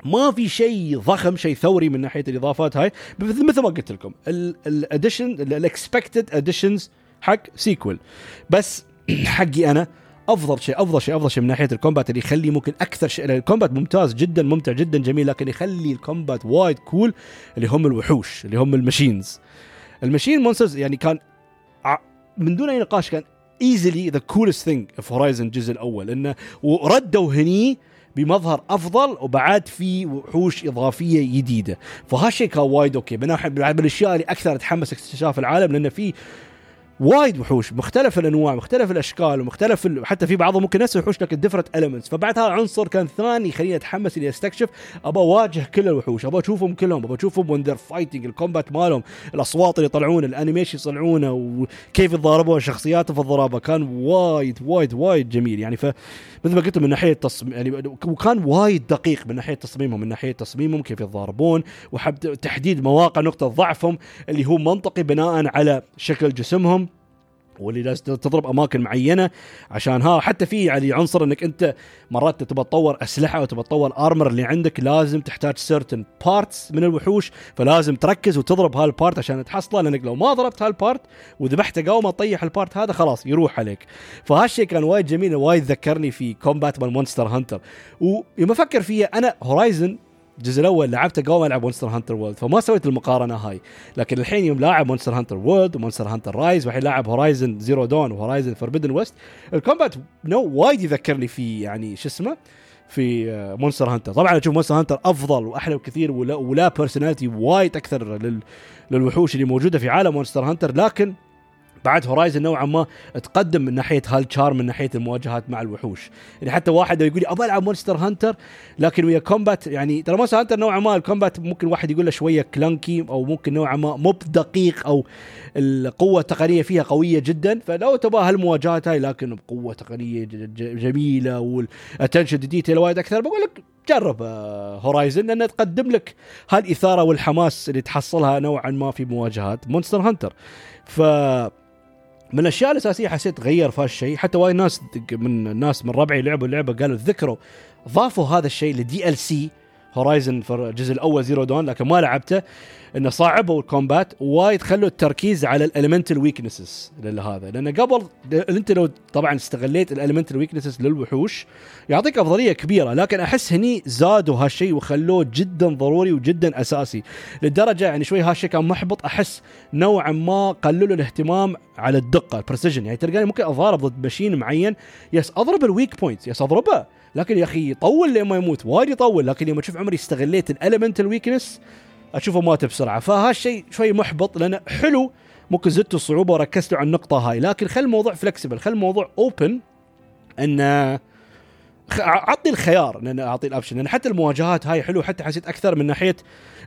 ما في شيء ضخم شيء ثوري من ناحية الإضافات هاي. مثل ما قلت لكم ال addition ال expected additions حق sequel بس (clears throat) حقي أنا أفضل شيء أفضل شيء أفضل شيء من ناحية ال combat اللي يخلي ممكن أكثر شيء. ال combat ممتاز جدا ممتع جدا جميل لكن يخلي ال combat وايد cool اللي هم الوحوش اللي هم ال machines ال machine monsters يعني كان من دون أي نقاش كان easily the coolest thing في Horizon الجزء الأول. إنه وردوا هني بمظهر أفضل وبعد في وحوش إضافية جديدة. فهالشيء كان وايد okay. من الاشياء اللي أكثر اتحمس اكتشاف العالم لأن في وايد وحوش. مختلف الأنواع مختلف الأشكال ومختلف ال... حتى في بعضهم ممكن نفس الوحوش لكن different elements فبعد هذا عنصر كان ثاني يخليني أتحمس إني أستكشف. أبى أواجه كل الوحوش أبى أشوفهم كلهم أبى أشوفهم when they're fighting ال combat مالهم الأصوات اللي يطلعون ال animation يطلعونه وكيف يتضاربون شخصياتهم في الضرابة. كان وايد وايد وايد جميل يعني. ف مثل ما قلت من ناحية تصميم يعني وكان وايد دقيق من ناحية تصميمهم من ناحية تصميمهم كيف يتضاربون وحب تحديد مواقع نقطة ضعفهم اللي هو منطقي بناء على شكل جسمهم. واللي لازم تضرب أماكن معينة عشان ها حتى في يعني عنصر إنك أنت مرات تبى تطور أسلحة وتبى تطور armor اللي عندك لازم تحتاج certain parts من الوحوش فلازم تركز وتضرب هال part عشان تحصله لأنك لو ما ضربت هال part وذبحته قبل ما تطيح ال part هذا خلاص يروح عليك. فهالشيء كان وايد جميل وايد ذكرني في combat مال Monster Hunter ويوم أفكر فيها أنا Horizon الجزء الأول لعبته قبل ما ألعب Monster Hunter World فما سويت المقارنة هاي. لكن الحين يوم لاعب Monster Hunter World و Monster Hunter Rise والحين لاعب Horizon Zero Dawn و Horizon Forbidden West ال combat نو وايد يذكرني في يعني شو اسمه؟ في Monster Hunter طبعا أشوف Monster Hunter أفضل وأحلى بكثير ولا, ولا personality وايد أكثر لل للوحوش اللي موجودة في عالم Monster Hunter لكن بعد Horizon نوعا ما تقدم من ناحية هالشار من ناحية المواجهات مع الوحوش. يعني حتى واحد يقول لي أبغى ألعب Monster Hunter لكن ويا combat يعني ترى Monster Hunter نوعا ما ال combat ممكن واحد يقول له شوية clunky أو ممكن نوعا ما مو بدقيق أو القوة التقنية فيها قوية جدا. فلو تبغى هالمواجهات هاي لكن بقوة تقنية جميلة وال attention detail وايد أكثر بقول لك جرب Horizon لانها تقدم لك هالإثارة والحماس اللي تحصلها نوعا ما في مواجهات Monster Hunter ف من الأشياء الأساسية حسيت غير في الشيء حتى وايد ناس من الناس من ربعي لعبوا اللعبة قالوا تذكروا ضافوا هذا الشيء ل DLC Horizon الجزء الأول Zero Dawn لكن ما لعبته إنه صعبوا ال combat وايد خلوا التركيز على ال elemental weaknesses لهذا. لأن قبل أنت لو طبعا استغليت ال elemental weaknesses للوحوش يعطيك أفضلية كبيرة لكن أحس هني زادوا هالشيء وخلوه جدا ضروري وجدا أساسي. للدرجة يعني شوي هالشيء كان محبط أحس نوعا ما قللوا الاهتمام على الدقة ال precision يعني تلقاني ممكن أضارب ضد machine معين yes أضرب ال weak point yes أضربه. لكن يا أخي يطول لين ما يموت وايد يطول لكن لما أشوف عمري استغليت ال elemental weakness أشوفه مات بسرعة. فهالشيء شوي محبط لأنه حلو ممكن زدتوا الصعوبة وركزتوا على النقطة هاي. لكن خل الموضوع flexible خل الموضوع open انه اعطي الخيار إن أعطي ال option لأن حتى المواجهات هاي حلو حتى حسيت أكثر من ناحية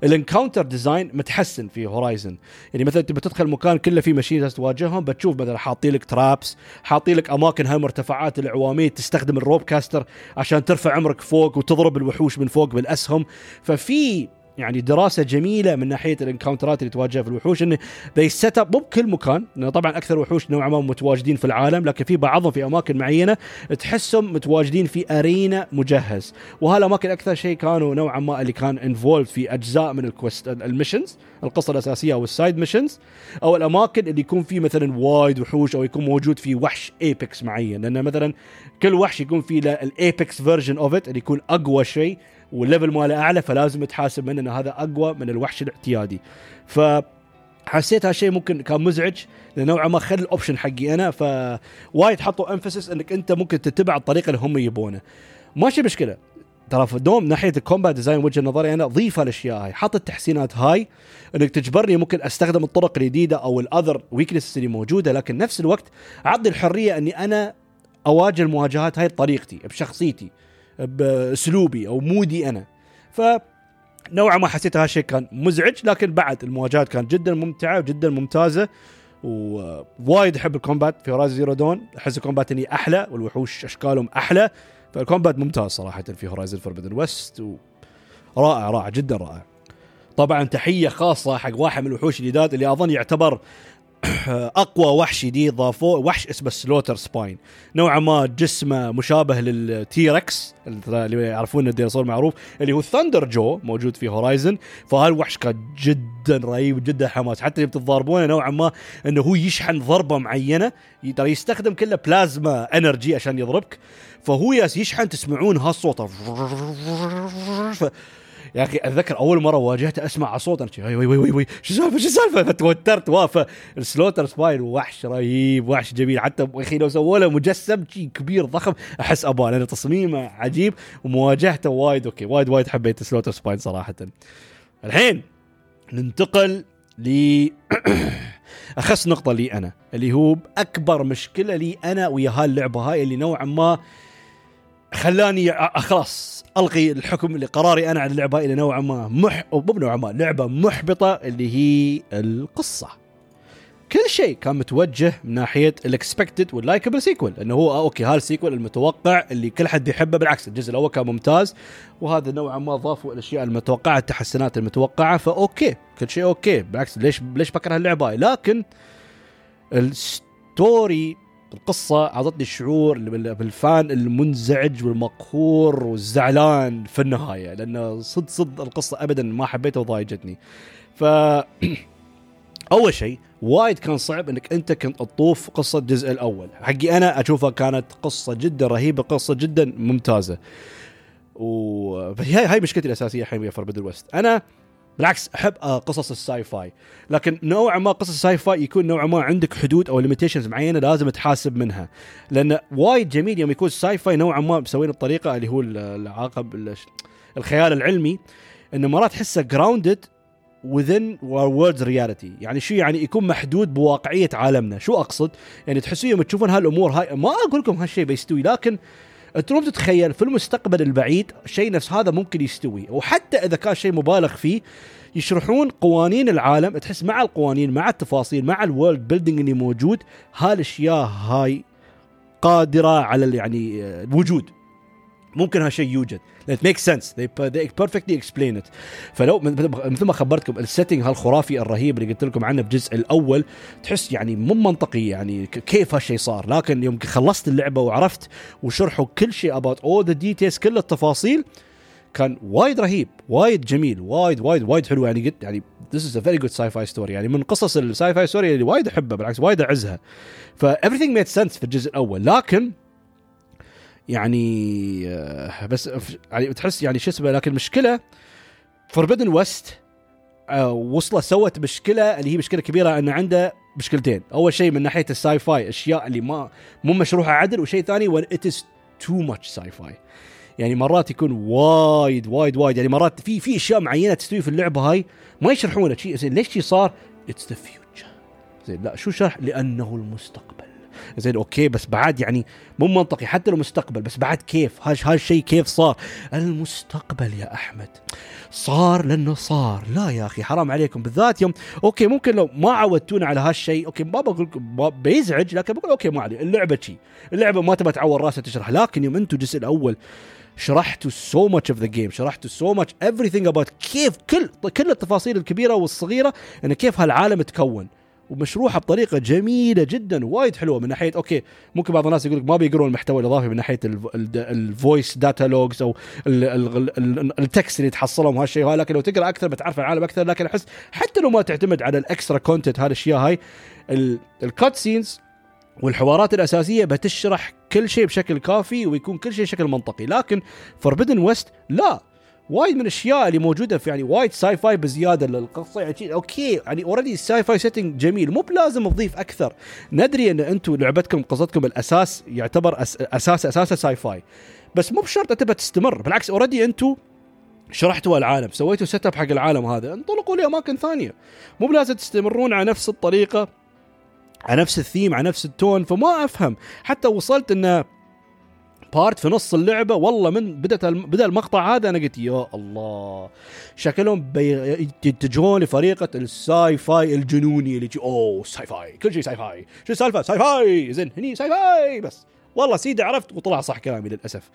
ال encounter design متحسن في Horizon. يعني مثلا تبي تدخل مكان كله فيه machine تواجههم بتشوف مثلا حاطين لك traps حاطين لك أماكن هاي مرتفعات العواميد تستخدم ال rope caster عشان ترفع عمرك فوق وتضرب الوحوش من فوق بالأسهم. ففي يعني دراسة جميلة من ناحية ال encounter ات اللي تواجهها في الوحوش انه they set up مو بكل مكان لأنه طبعا أكثر وحوش نوعا ما متواجدين في العالم لكن في بعضهم في أماكن معينة تحسهم متواجدين في arena مجهز. وهالاماكن أكثر شيء كانوا نوعا ما اللي كان involved في أجزاء من ال quest ال missions القصة الأساسية أو ال side missions أو الأماكن اللي يكون في مثلا وايد وحوش أو يكون موجود في وحش apex معين. لأن مثلا كل وحش يكون فيه ال apex version of it اللي يكون أقوى شيء وال level ماله أعلى فلازم تحاسب منه إن هذا أقوى من الوحش الاعتيادي. ف حسيت هالشيء ممكن كان مزعج نوعا ما خل ال option حقي أنا فوايد حطوا emphasis إنك أنت ممكن تتبع الطريقة اللي هم يبونه. ماشي مشكلة. ترى دوم ناحية ال combat design وجهة نظري أنا ضيف الاشياء هاي. حط التحسينات هاي إنك تجبرني ممكن أستخدم الطرق الجديدة أو ال other weakness اللي موجودة لكن نفس الوقت اعطي الحرية إني أنا أواجه المواجهات هاي بطريقتي بشخصيتي. بأسلوبي أو mood ي أنا. ف نوعا ما حسيت هالشيء كان مزعج لكن بعد المواجهات كانت جدا ممتعة وجدا ممتازة ووايد أحب ال combat في Horizon Zero Dawn أحس ال combat هني أحلى والوحوش أشكالهم أحلى فال combat ممتاز صراحة في Horizon Forbidden West رائع رائع جدا رائع. طبعا تحية خاصة حق واحد من الوحوش الجداد اللي أظن يعتبر (clears throat) اقوى وحش جديد ضافوه وحش اسمه Slaughterspine. نوعا ما جسمه مشابه لل T-Rex اللي يعرفون الديناصور معروف اللي هو Thunderjaw موجود في Horizon. فهالوحش كان جدا رهيب جدا حماس. حتى اللي بتضاربونه نوعا ما إنه هو يشحن ضربة معينة ترى يستخدم كله plasma energy عشان يضربك. فهو يشحن تسمعون هالصوت. يا أخي أتذكر أول مرة واجهته أسمع صوت أنا وي وي وي وي شو السالفة شو السالفة؟ فتوترت واقفة. ال Slaughterspine وحش رهيب وحش جميل. حتى يا أخي لو سووا له مجسم شي كبير ضخم أحس أبغى لأن تصميمه عجيب ومواجهته وايد. أوكي وايد وايد حبيت Slaughterspine صراحة. الحين ننتقل ل (clears throat) اخص نقطة لي أنا اللي هو أكبر مشكلة لي أنا ويا هاللعبه هاي اللي نوعا ما خلاني خلاص ألغي الحكم لقراري أنا على اللعبة إلى نوعا ما مح أو مو ما لعبة محبطة اللي هي القصة. كل شيء كان متوجه من ناحية ال expected وال likeable sequel إنه هو أوكي هذا ال sequel المتوقع اللي كل حد يحبه بالعكس الجزء الأول كان ممتاز وهذا نوعا ما ضافوا الأشياء المتوقعة التحسنات المتوقعة فأوكي كل شيء أوكي بالعكس ليش ليش بكره اللعبة؟ لكن ال story القصة أعطتني الشعور بال fan المنزعج والمقهور والزعلان في النهاية لأن صد صد القصة أبدا ما حبيتها وضايجتني. ف (clears throat) أول شيء وايد كان صعب إنك أنت كنت تطوف قصة الجزء الأول. حقي أنا أشوفها كانت قصة جدا رهيبة قصة جدا ممتازة. وهي هاي مشكلتي الأساسية الحين ويا Forbidden West أنا بالعكس أحب آه، قصص ال sci-fi لكن نوعا ما قصص ال sci-fi يكون نوعا ما عندك حدود أو limitations معينة لازم تحاسب منها. لأن وايد جميل يوم يكون ال sci-fi نوعا ما مسوين الطريقة اللي هو العاقب الخيال العلمي إنه مرات تحسه grounded within world's reality. يعني شو يعني يكون محدود بواقعية عالمنا. شو أقصد؟ يعني تحسون يوم تشوفون هالأمور هاي ما أقول لكم هالشيء بيستوي لكن مو تتخيل في المستقبل البعيد شيء نفس هذا ممكن يستوي. وحتى إذا كان شيء مبالغ فيه يشرحون قوانين العالم. تحس مع القوانين مع التفاصيل مع ال world building اللي موجود هالاشياء هاي قادرة على يعني الوجود ممكن هالشيء يوجد. Makes sense. They, they perfectly explain it. فلو مثل ما خبرتكم ال setting هالخرافي الرهيب اللي قلت لكم عنه بالجزء الأول تحس يعني مو منطقي يعني كيف هالشيء صار. لكن يوم خلصت اللعبة وعرفت وشرحوا كل شيء about all the details كل التفاصيل كان وايد رهيب وايد جميل وايد وايد وايد حلو. يعني قلت يعني this is a very good sci-fi story. يعني من قصص ال sci-fi story اللي وايد أحبها بالعكس وايد أعزها. ف everything made sense في الجزء الأول. لكن يعني آه، بس يعني تحس يعني شو اسمه لكن المشكلة Forbidden West وصله سوت مشكلة اللي هي مشكلة كبيرة إنه عنده مشكلتين. أول شيء من ناحية ال sci-fi أشياء اللي ما مو مشروحة عدل وشيء ثاني it is too much sci-fi يعني مرات يكون وايد وايد وايد. يعني مرات في في أشياء معينة تستوي في اللعبة هاي ما يشرحونها. شيء زين ليش شي صار؟ it's the future زين لا شو شرح؟ لأنه المستقبل. زين أوكي بس بعد يعني مو منطقي حتى لو مستقبل بس بعد كيف؟ هاش هالشيء كيف صار؟ المستقبل يا أحمد صار لأنه صار. لا يا أخي حرام عليكم. بالذات يوم أوكي ممكن لو ما عودتونا على هالشيء أوكي ما بقول بيزعج لكن بقول أوكي ما علي اللعبة شي. اللعبة ما تبغى تعور راسها تشرح لكن يوم أنتم الجزء الأول شرحتوا so much of the game شرحتوا so much everything about كيف كل كل التفاصيل الكبيرة والصغيرة انه كيف هالعالم تكون. ومشروحة بطريقة جميلة جدا وايد حلوة. من ناحية أوكي ممكن بعض الناس يقول لك ما بيقرون المحتوى الاضافي من ناحية ال voice data logs أو ال text اللي تحصلهم وهالشيء لكن لو تقرأ أكثر بتعرف العالم أكثر. لكن أحس حتى لو ما تعتمد على ال extra content هذه الاشياء هاي ال cutscenes والحوارات الأساسية بتشرح كل شيء بشكل كافي ويكون كل شيء بشكل منطقي. لكن Forbidden West لا. وايد من الأشياء اللي موجودة في يعني وايد sci-fi بزيادة للقصة. يعني أوكي يعني already ال sci-fi setting جميل. مو بلازم تضيف أكثر. ندري إن أنتم لعبتكم قصتكم الأساس يعتبر أس أساس أساسا sci-fi بس مو بشرط تبى تستمر. بالعكس already أنتم شرحتوا العالم. سويتوا setup حق العالم هذا. انطلقوا لأماكن ثانية. مو بلازم تستمرون على نفس الطريقة. على نفس الثيم على نفس ال tone فما أفهم. حتى وصلت انه part في نص اللعبة والله من بدأت بدأ المقطع هذا أنا قلت يا الله. شكلهم يتجهون لطريقة ال sci-fi الجنوني اللي أوه sci-fi كل شيء sci-fi شو السالفة؟ sci-fi زين هني sci-fi بس. والله سيدي عرفت وطلع صح كلامي للأسف.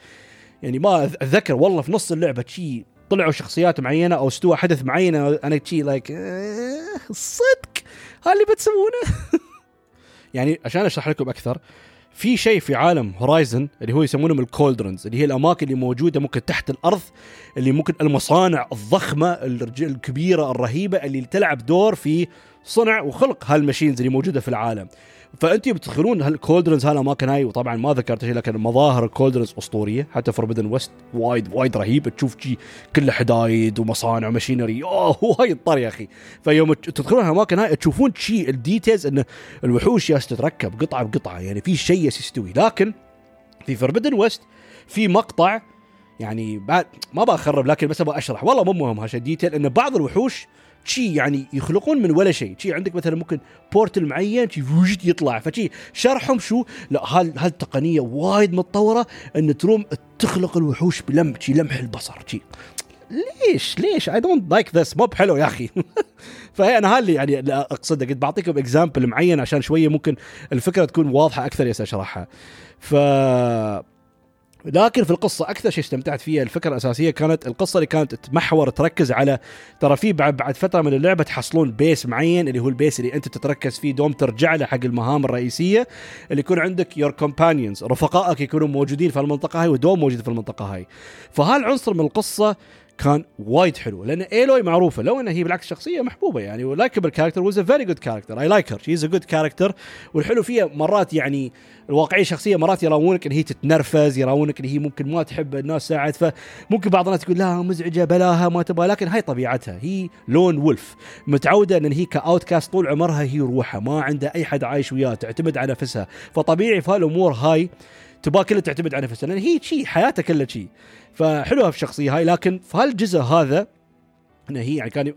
يعني ما أتذكر والله في نص اللعبة شي طلعوا شخصيات معينة أو استوى حدث معين أنا شي like صدق هاللي بتسوونه؟ (laughs) يعني عشان أشرح لكم أكثر في شيء في عالم Horizon اللي هو يسمونهم ال Cauldrons اللي هي الأماكن اللي موجودة ممكن تحت الأرض اللي ممكن المصانع الضخمة الكبيرة الرهيبة اللي تلعب دور في صنع وخلق هال machines اللي موجودة في العالم. فأنتم بتدخلون هال Cauldrons هالاماكن هاي؟ وطبعا ما ذكرت شيء لكن مظاهر ال Cauldrons أسطورية. حتى Forbidden West وايد وايد رهيب. تشوف شيء كله حدايد ومصانع و machinery. أوه (laughs) وايد طر يا أخي. فيوم تدخلون هالاماكن هاي؟ تشوفون شيء ال details انه الوحوش ياس تتركب قطعة بقطعة. يعني في شيء يستوي. لكن في Forbidden West في مقطع يعني بعد ما بخرب لكن بس أبغى أشرح. والله مو مهم هالشيء. detail إن بعض الوحوش شي يعني يخلقون من ولا شيء شي عندك مثلا ممكن portal معين شي يطلع. فشي شرحهم شو؟ لا هال هالتقنيه وايد متطورة إن تروم تخلق الوحوش بلمح شي لمح البصر شي. ليش؟ ليش؟ I don't like this مو بحلو يا أخي. (laughs) فهي أنا هاللي يعني أقصده. قلت بعطيكم example معين عشان شوية ممكن الفكرة تكون واضحة أكثر yes اشرحها ف لكن في القصة أكثر شيء استمتعت فيها الفكرة الأساسية كانت القصة اللي كانت تمحور تركز على ترى في بعد بعد فترة من اللعبة تحصلون base معين اللي هو ال base اللي أنت تتركز فيه دوم ترجع له حق المهام الرئيسية اللي يكون عندك your companions رفقائك يكونوا موجودين في المنطقة هاي ودوم موجود في المنطقة هاي. فهالعنصر من القصة كان وايد حلو لأن إيلوي معروفة لو انها هي بالعكس شخصية محبوبة يعني و likable character was a very good character I like her she is a good character والحلو فيها مرات يعني الواقعية الشخصية مرات يراونك إن هي تتنرفز يراونك إن هي ممكن ما تحب الناس ساعد فممكن بعض الناس تقول لا مزعجة بلاها ما تبغى لكن هاي طبيعتها هي lone wolf متعودة إن هي ك outcast طول عمرها هي روحها ما عندها أي حد عايش وياها تعتمد على نفسها فطبيعي في هالأمور هاي تبغى كلها تعتمد على نفسها لأن هي شيء حياتها كلها شيء فحلوة في الشخصيه هاي لكن في هالجزء هذا انه هي يعني كان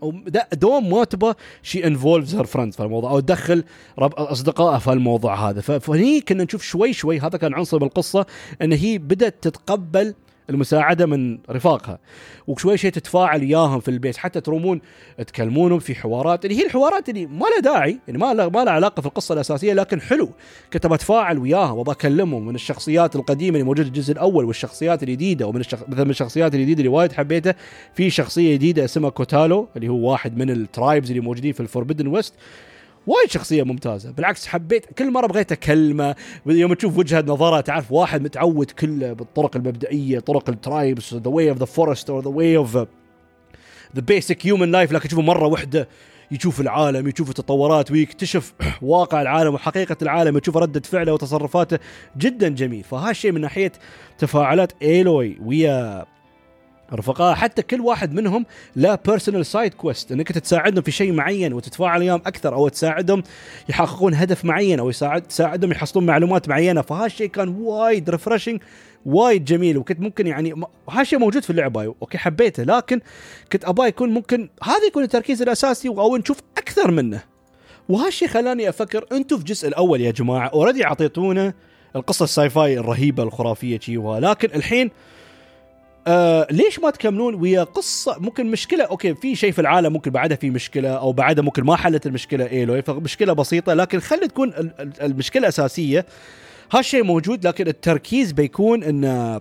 دوم ما تبغى she involves her friends في الموضوع أو تدخل أصدقائها في الموضوع هذا. فهني كنا نشوف شوي شوي هذا كان عنصر بالقصة إن هي بدأت تتقبل المساعدة من رفاقها. وشوي شيء تتفاعل وياهم في البيت. حتى ترومون تكلمونهم في حوارات. اللي هي الحوارات اللي ما لها داعي. يعني ما لها ما لها علاقة في القصة الأساسية لكن حلو. كنت بتفاعل وياهم وبكلمهم من الشخصيات القديمة اللي موجودة الجزء الأول والشخصيات الجديدة. ومن الشخ... مثلا من الشخصيات الجديدة اللي وايد حبيتها. في شخصية جديدة اسمها كوتالو اللي هو واحد من ال tribes اللي موجودين في ال Forbidden West وايد شخصية ممتازة. بالعكس حبيت كل مرة بغيت أكلمه. يوم تشوف وجهة نظره تعرف واحد متعود كله بالطرق المبدئية طرق ال tribes the way of the forest or the way of the basic human life لكن تشوفه مرة واحدة يشوف العالم يشوف التطورات ويكتشف (clears throat) واقع العالم وحقيقة العالم يشوف ردة فعله وتصرفاته. جدا جميل. فهالشيء من ناحية تفاعلات إيلوي ويا رفقاء حتى كل واحد منهم له personal side quest إنك تساعدهم في شيء معين وتتفاعل وياهم أكثر أو تساعدهم يحققون هدف معين أو يساعد تساعدهم يحصلون معلومات معينة. فهالشيء كان وايد refreshing وايد جميل وكنت ممكن يعني هالشيء موجود في اللعبة. أوكي حبيته لكن كنت أبغى يكون ممكن هذا يكون التركيز الأساسي أو نشوف أكثر منه. وهالشيء خلاني أفكر أنتم في الجزء الأول يا جماعة already أعطيتونا القصة ال sci-fi الرهيبة الخرافية شي لكن الحين آه ليش ما تكملون ويا قصة؟ ممكن مشكلة أوكي في شيء في العالم ممكن بعدها في مشكلة أو بعدها ممكن ما حلت المشكلة ايلوي فمشكله بسيطة لكن خلي تكون المشكلة الاساسيه هالشيء موجود لكن التركيز بيكون إنه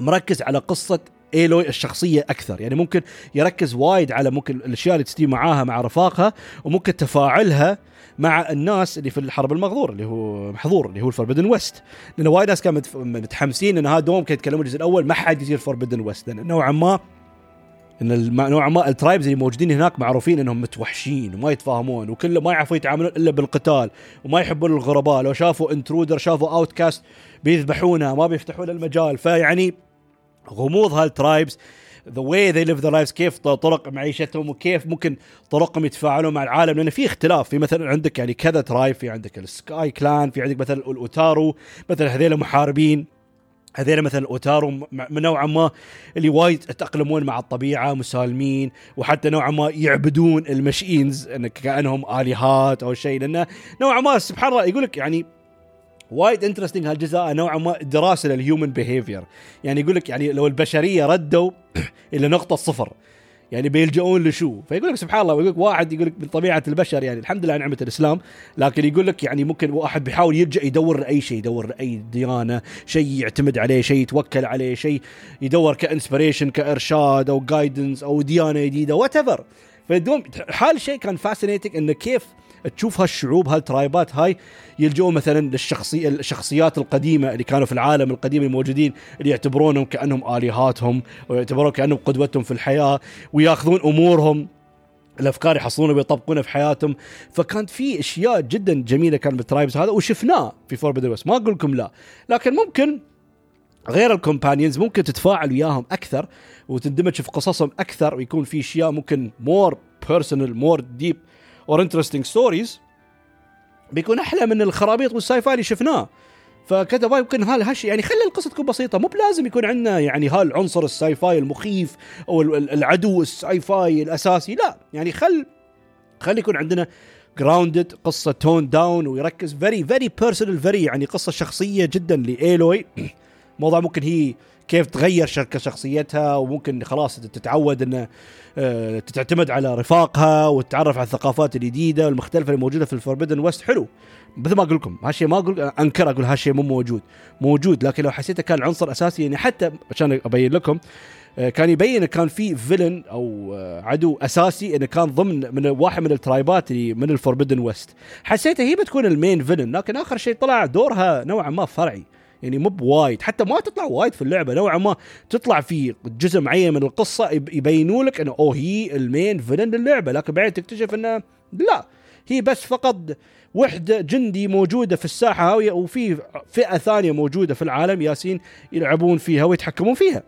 مركز على قصة إيلوي الشخصية أكثر. يعني ممكن يركز وايد على ممكن الأشياء اللي تستوي معاها مع رفاقها وممكن تفاعلها مع الناس اللي في الغرب المحظور اللي هو محظور اللي هو ال Forbidden West لأن وايد ناس كانوا متحمسين إن هذا دوم كانوا يتكلمون الجزء الأول ما حد يصير Forbidden West لأن نوعا ما إن نوعا ما ال tribes اللي موجودين هناك معروفين إنهم متوحشين وما يتفاهمون وكله ما يعرفوا يتعاملون إلا بالقتال وما يحبون الغرباء. لو شافوا intruder شافوا outcast بيذبحونها ما بيفتحون المجال. فيعني غموض هال tribes the way they live their lives كيف طرق معيشتهم وكيف ممكن طرقهم يتفاعلون مع العالم لأن في اختلاف. في مثلا عندك يعني كذا tribe في عندك ال Sky Clan في عندك مثلا الاوتارو مثلا هذيل محاربين هذول مثلا الاوتارو نوعا ما اللي وايد يتأقلمون مع الطبيعة مسالمين وحتى نوعا ما يعبدون ال machines كأنهم آلهات أو شيء لأنه نوعا ما سبحان الله يقول لك يعني وايد interesting هالجزء. نوعا ما دراسة لل human behavior يعني يقول لك يعني لو البشرية ردوا (coughs) إلى نقطة صفر. يعني بيلجؤون لشو؟ فيقول لك سبحان الله يقول لك واحد يقول لك من طبيعه البشر يعني الحمد لله نعمة الإسلام لكن يقول لك يعني ممكن واحد بيحاول يرجع يدور لاي شيء يدور لاي ديانة شيء يعتمد عليه شيء يتوكل عليه شيء يدور ك inspiration كإرشاد أو guidance أو ديانة جديدة whatever فيدوم حال شيء كان fascinating إنه كيف تشوف هالشعوب هالترايبات هاي يلجؤون مثلا للشخصي الشخصيات القديمة اللي كانوا في العالم القديم الموجودين اللي يعتبرونهم كأنهم آلهاتهم ويعتبرون كأنهم قدوتهم في الحياة ويأخذون أمورهم الأفكار يحصلونها ويطبقونها في حياتهم. فكانت في أشياء جدا جميلة كانت بال tribes هذا وشفناه في Forbidden West ما أقول لكم لا. لكن ممكن غير ال companions ممكن تتفاعل وياهم أكثر وتندمج في قصصهم أكثر ويكون في أشياء ممكن more personal more deep or interesting stories بيكون أحلى من الخرابيط وال sci-fi اللي شفناه. فكذا يمكن هالشيء يعني خلي القصة تكون بسيطة. مو بلازم يكون عندنا يعني هالعنصر ال sci-fi المخيف أو العدو ال sci-fi الأساسي. لا يعني خل خلي يكون عندنا grounded قصة tone down ويركز very very personal very يعني قصة شخصية جدا لإيلوي. موضوع ممكن هي كيف تغير شركة شخصيتها وممكن خلاص تتعود انه آه، تعتمد على رفاقها وتتعرف على الثقافات الجديدة والمختلفة اللي موجودة في ال Forbidden West حلو. مثل ما أقول لكم هالشيء ما أقول أنكر أقول هالشيء مو موجود. موجود لكن لو حسيته كان عنصر أساسي يعني حتى عشان أبين لكم آه، كان يبين كان في villain أو آه، عدو أساسي انه كان ضمن من واحد من الترايبات اللي من ال Forbidden West حسيته هي بتكون ال main villain لكن آخر شيء طلع دورها نوعا ما فرعي. يعني مو بوايد حتى ما تطلع وايد في اللعبة نوعا ما تطلع في جزء معين من القصة يبينوا لك إنه أوه هي ال main villain للعبة. لكن بعدين تكتشف إنه لا هي بس فقط وحدة جندي موجودة في الساحة هاوية وفي فئة ثانية موجودة في العالم يالسين يلعبون فيها ويتحكمون فيها.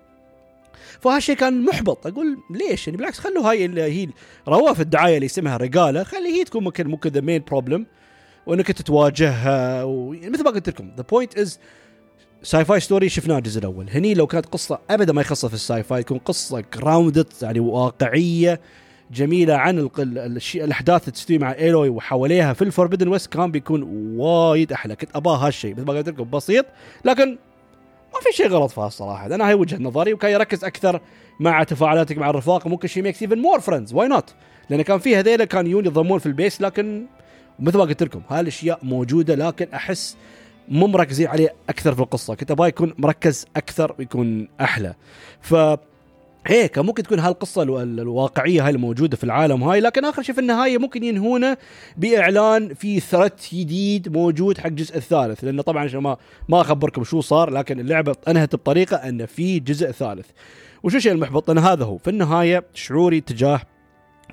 فهالشيء كان محبط. أقول ليش؟ يعني بالعكس خلوا هاي اللي هي رواه الدعاية اللي اسمها ريقالا خلي هي تكون ممكن ممكن the main problem وإنك تتواجهها ومثل ما قلت لكم the point is sci-fi story شفناه الجزء الأول. هني لو كانت قصة أبدا ما يخصها في ال sci-fi تكون قصة grounded يعني واقعية جميلة عن الشيء الأحداث اللي تستوي مع إيلوي وحواليها في ال Forbidden West كان بيكون وايد أحلى. كنت اباه هالشيء مثل ما قلت لكم بسيط. لكن ما في شيء غلط فيها الصراحة. أنا هاي وجهة نظري وكان يركز أكثر مع تفاعلاتك مع الرفاق ممكن شيء mix even more friends why not لأن كان في هذيلا كان يجون يضمون في البيس لكن مثل ما قلت لكم هالأشياء موجودة لكن أحس مو مركزين عليه أكثر في القصة. كنت أبغى يكون مركز أكثر ويكون أحلى. ف هيك ممكن تكون هالقصة الواقعية هاي الموجودة في العالم هاي لكن آخر شيء في النهاية ممكن ينهونه بإعلان في ثرت جديد موجود حق الجزء الثالث. لأنه طبعا عشان ما ما أخبركم شو صار لكن اللعبة انهت بطريقة أن في جزء ثالث. وشو الشيء المحبط؟ أن هذا هو. في النهاية شعوري تجاه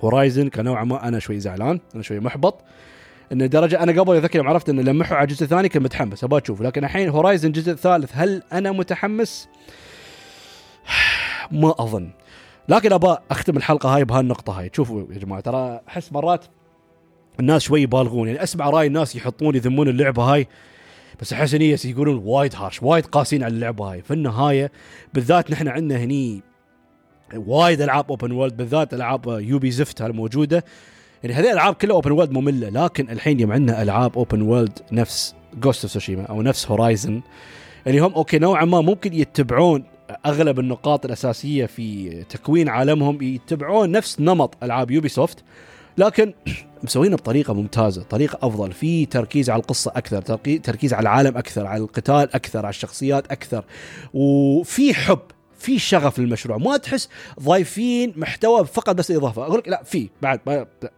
Horizon كان نوعا ما أنا شوي زعلان أنا شوي محبط. إن درجة أنا قبل أذكر يوم عرفت انه لمحوا على الجزء الثاني كنت متحمس أبغى أشوف. لكن الحين Horizon الجزء الثالث هل أنا متحمس؟ (sighs) ما أظن. لكن أبغى أختم الحلقة هاي بهالنقطة هاي. شوفوا يا جماعة ترى أحس مرات الناس شوي يبالغون. يعني أسمع رأي الناس يحطون يذمون اللعبة هاي بس أحس إني يقولون وايد harsh وايد قاسين على اللعبة هاي. في النهاية بالذات نحن عندنا هني وايد ألعاب open world بالذات ألعاب Ubisoft الموجوده يعني هذه الألعاب كلها open world مملة لكن الحين يوم عندنا ألعاب open world نفس Ghost of Tsushima أو نفس Horizon اللي هم okay نوعا ما ممكن يتبعون أغلب النقاط الأساسية في تكوين عالمهم يتبعون نفس نمط ألعاب Ubisoft لكن (clears throat) مسوينه بطريقة ممتازة طريقة أفضل في تركيز على القصة أكثر تركيز على العالم أكثر على القتال أكثر على الشخصيات أكثر وفي حب. في شغف للمشروع ما تحس ضايفين محتوى فقط بس إضافة. أقول لك لا في بعد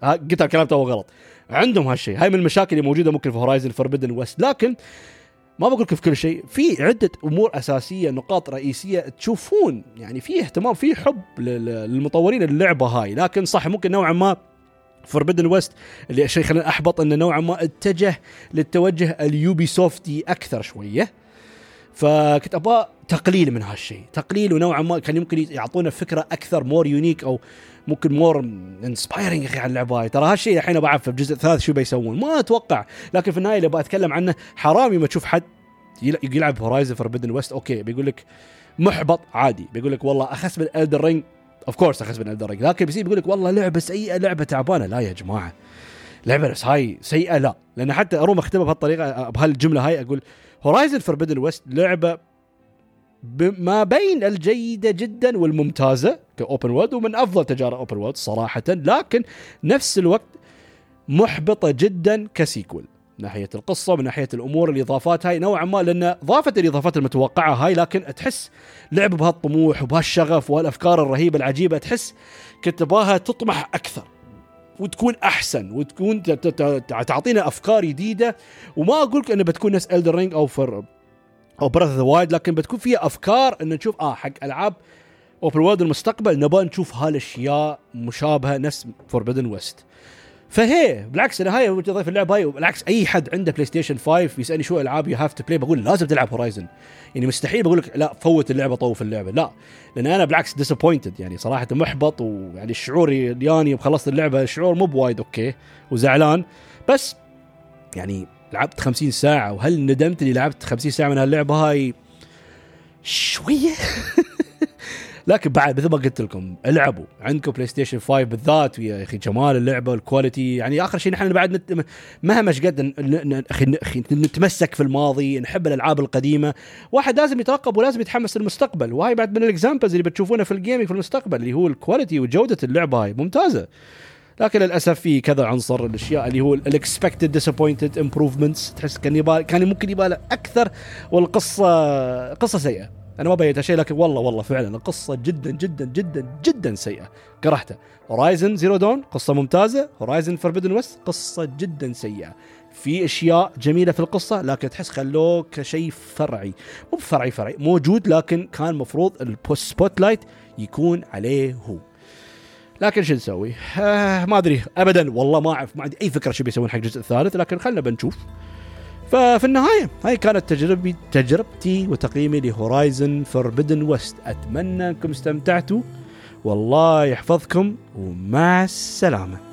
قلت الكلام تو غلط. عندهم هالشيء هاي من المشاكل اللي موجودة ممكن في Horizon Forbidden West لكن ما بقول في كل شيء في عدة أمور أساسية نقاط رئيسية تشوفون. يعني في اهتمام في حب للمطورين اللعبة هاي. لكن صح ممكن نوعا ما Forbidden West اللي الشيء خلينا أحبط إنه نوعا ما اتجه للتوجه اليوبي سوفتي أكثر شوية. فكنت أبغى تقليل من هالشيء. تقليل ونوعا ما كان يمكن يعطونا فكرة أكثر more unique أو ممكن more inspiring يا أخي على اللعبة هاي. ترى هالشيء الحين بعرف في الجزء الثالث شو بيسوون؟ ما أتوقع. لكن في النهاية اللي بتكلم عنه حرام ما تشوف حد يلعب Horizon Forbidden West okay بيقول لك محبط عادي. بيقول لك والله أخس من Elden Ring of course أخس من Elden Ring لكن بيصير بيقول لك والله لعبة سيئة لعبة تعبانة. لا يا جماعة. لعبة بس هاي سيئة لا. لأن حتى أروم أختمها بهالطريقة بهالجملة هاي أقول Horizon Forbidden West لعبة ما بين الجيدة جدا والممتازة ك open world ومن أفضل تجارب open world صراحة لكن نفس الوقت محبطة جدا ك sequel. من ناحية القصة من ناحية الأمور الإضافات هاي نوعا ما لأن ضافت الإضافات المتوقعة هاي لكن تحس لعبة بهالطموح وبهالشغف وهالأفكار الرهيبة العجيبة تحس كنت تبغاها تطمح أكثر وتكون أحسن وتكون تعطينا أفكار جديدة. وما أقول لك انه بتكون نفس Elden Ring أو فر أو Breath of the Wild لكن بتكون فيها أفكار ان نشوف آه حق ألعاب اوبن وورد المستقبل نبغى نشوف هالأشياء مشابهة نفس Forbidden West فهي بالعكس أنا هاي في اللعبة هاي بالعكس أي حد عنده PlayStation 5 يسألني شو ألعاب you have to play بقول لازم تلعب Horizon يعني مستحيل بقول لك لا فوت اللعبة طوف اللعبة. لا لأن أنا بالعكس disappointed يعني صراحة محبط ويعني الشعور ياني وخلصت اللعبة الشعور مو بوايد okay وزعلان. بس يعني لعبت 50 ساعة وهل ندمت إني لعبت 50 ساعة من هاللعبة هاي؟ شوية. (laughs) لكن بعد مثل ما قلت لكم العبوا. عندكم PlayStation 5 بالذات ويا أخي جمال اللعبة وال quality يعني آخر شيء نحن بعد نت... مهما إيش قد أخي نتمسك في الماضي نحب الألعاب القديمة. واحد لازم يترقب ولازم يتحمس للمستقبل. وهاي بعد من ال examples اللي بتشوفونها في ال gaming في المستقبل اللي هو ال quality وجودة اللعبة هاي. ممتازة. لكن للأسف في كذا عنصر الأشياء اللي هو ال expected disappointed improvements تحس كان يبال كان ممكن يبال أكثر والقصة قصة سيئة. أنا ما بيت شيء لكن والله والله فعلا القصة جدا جدا جدا جدا سيئة. كرهتها Horizon Zero Dawn قصة ممتازة. Horizon Forbidden West قصة جدا سيئة. في أشياء جميلة في القصة لكن تحس خلوه كشيء فرعي. مو فرعي فرعي موجود لكن كان مفروض ال spotlight يكون عليه هو. لكن شو نسوي؟ آه ما أدري ابدا والله ما أعرف ما عندي أي فكرة شو بيسوون حق الجزء الثالث لكن خلنا بنشوف. ففي النهاية هاي كانت تجربتي تجربتي وتقييمي ل Horizon Forbidden West أتمنى أنكم استمتعتوا والله يحفظكم ومع السلامة.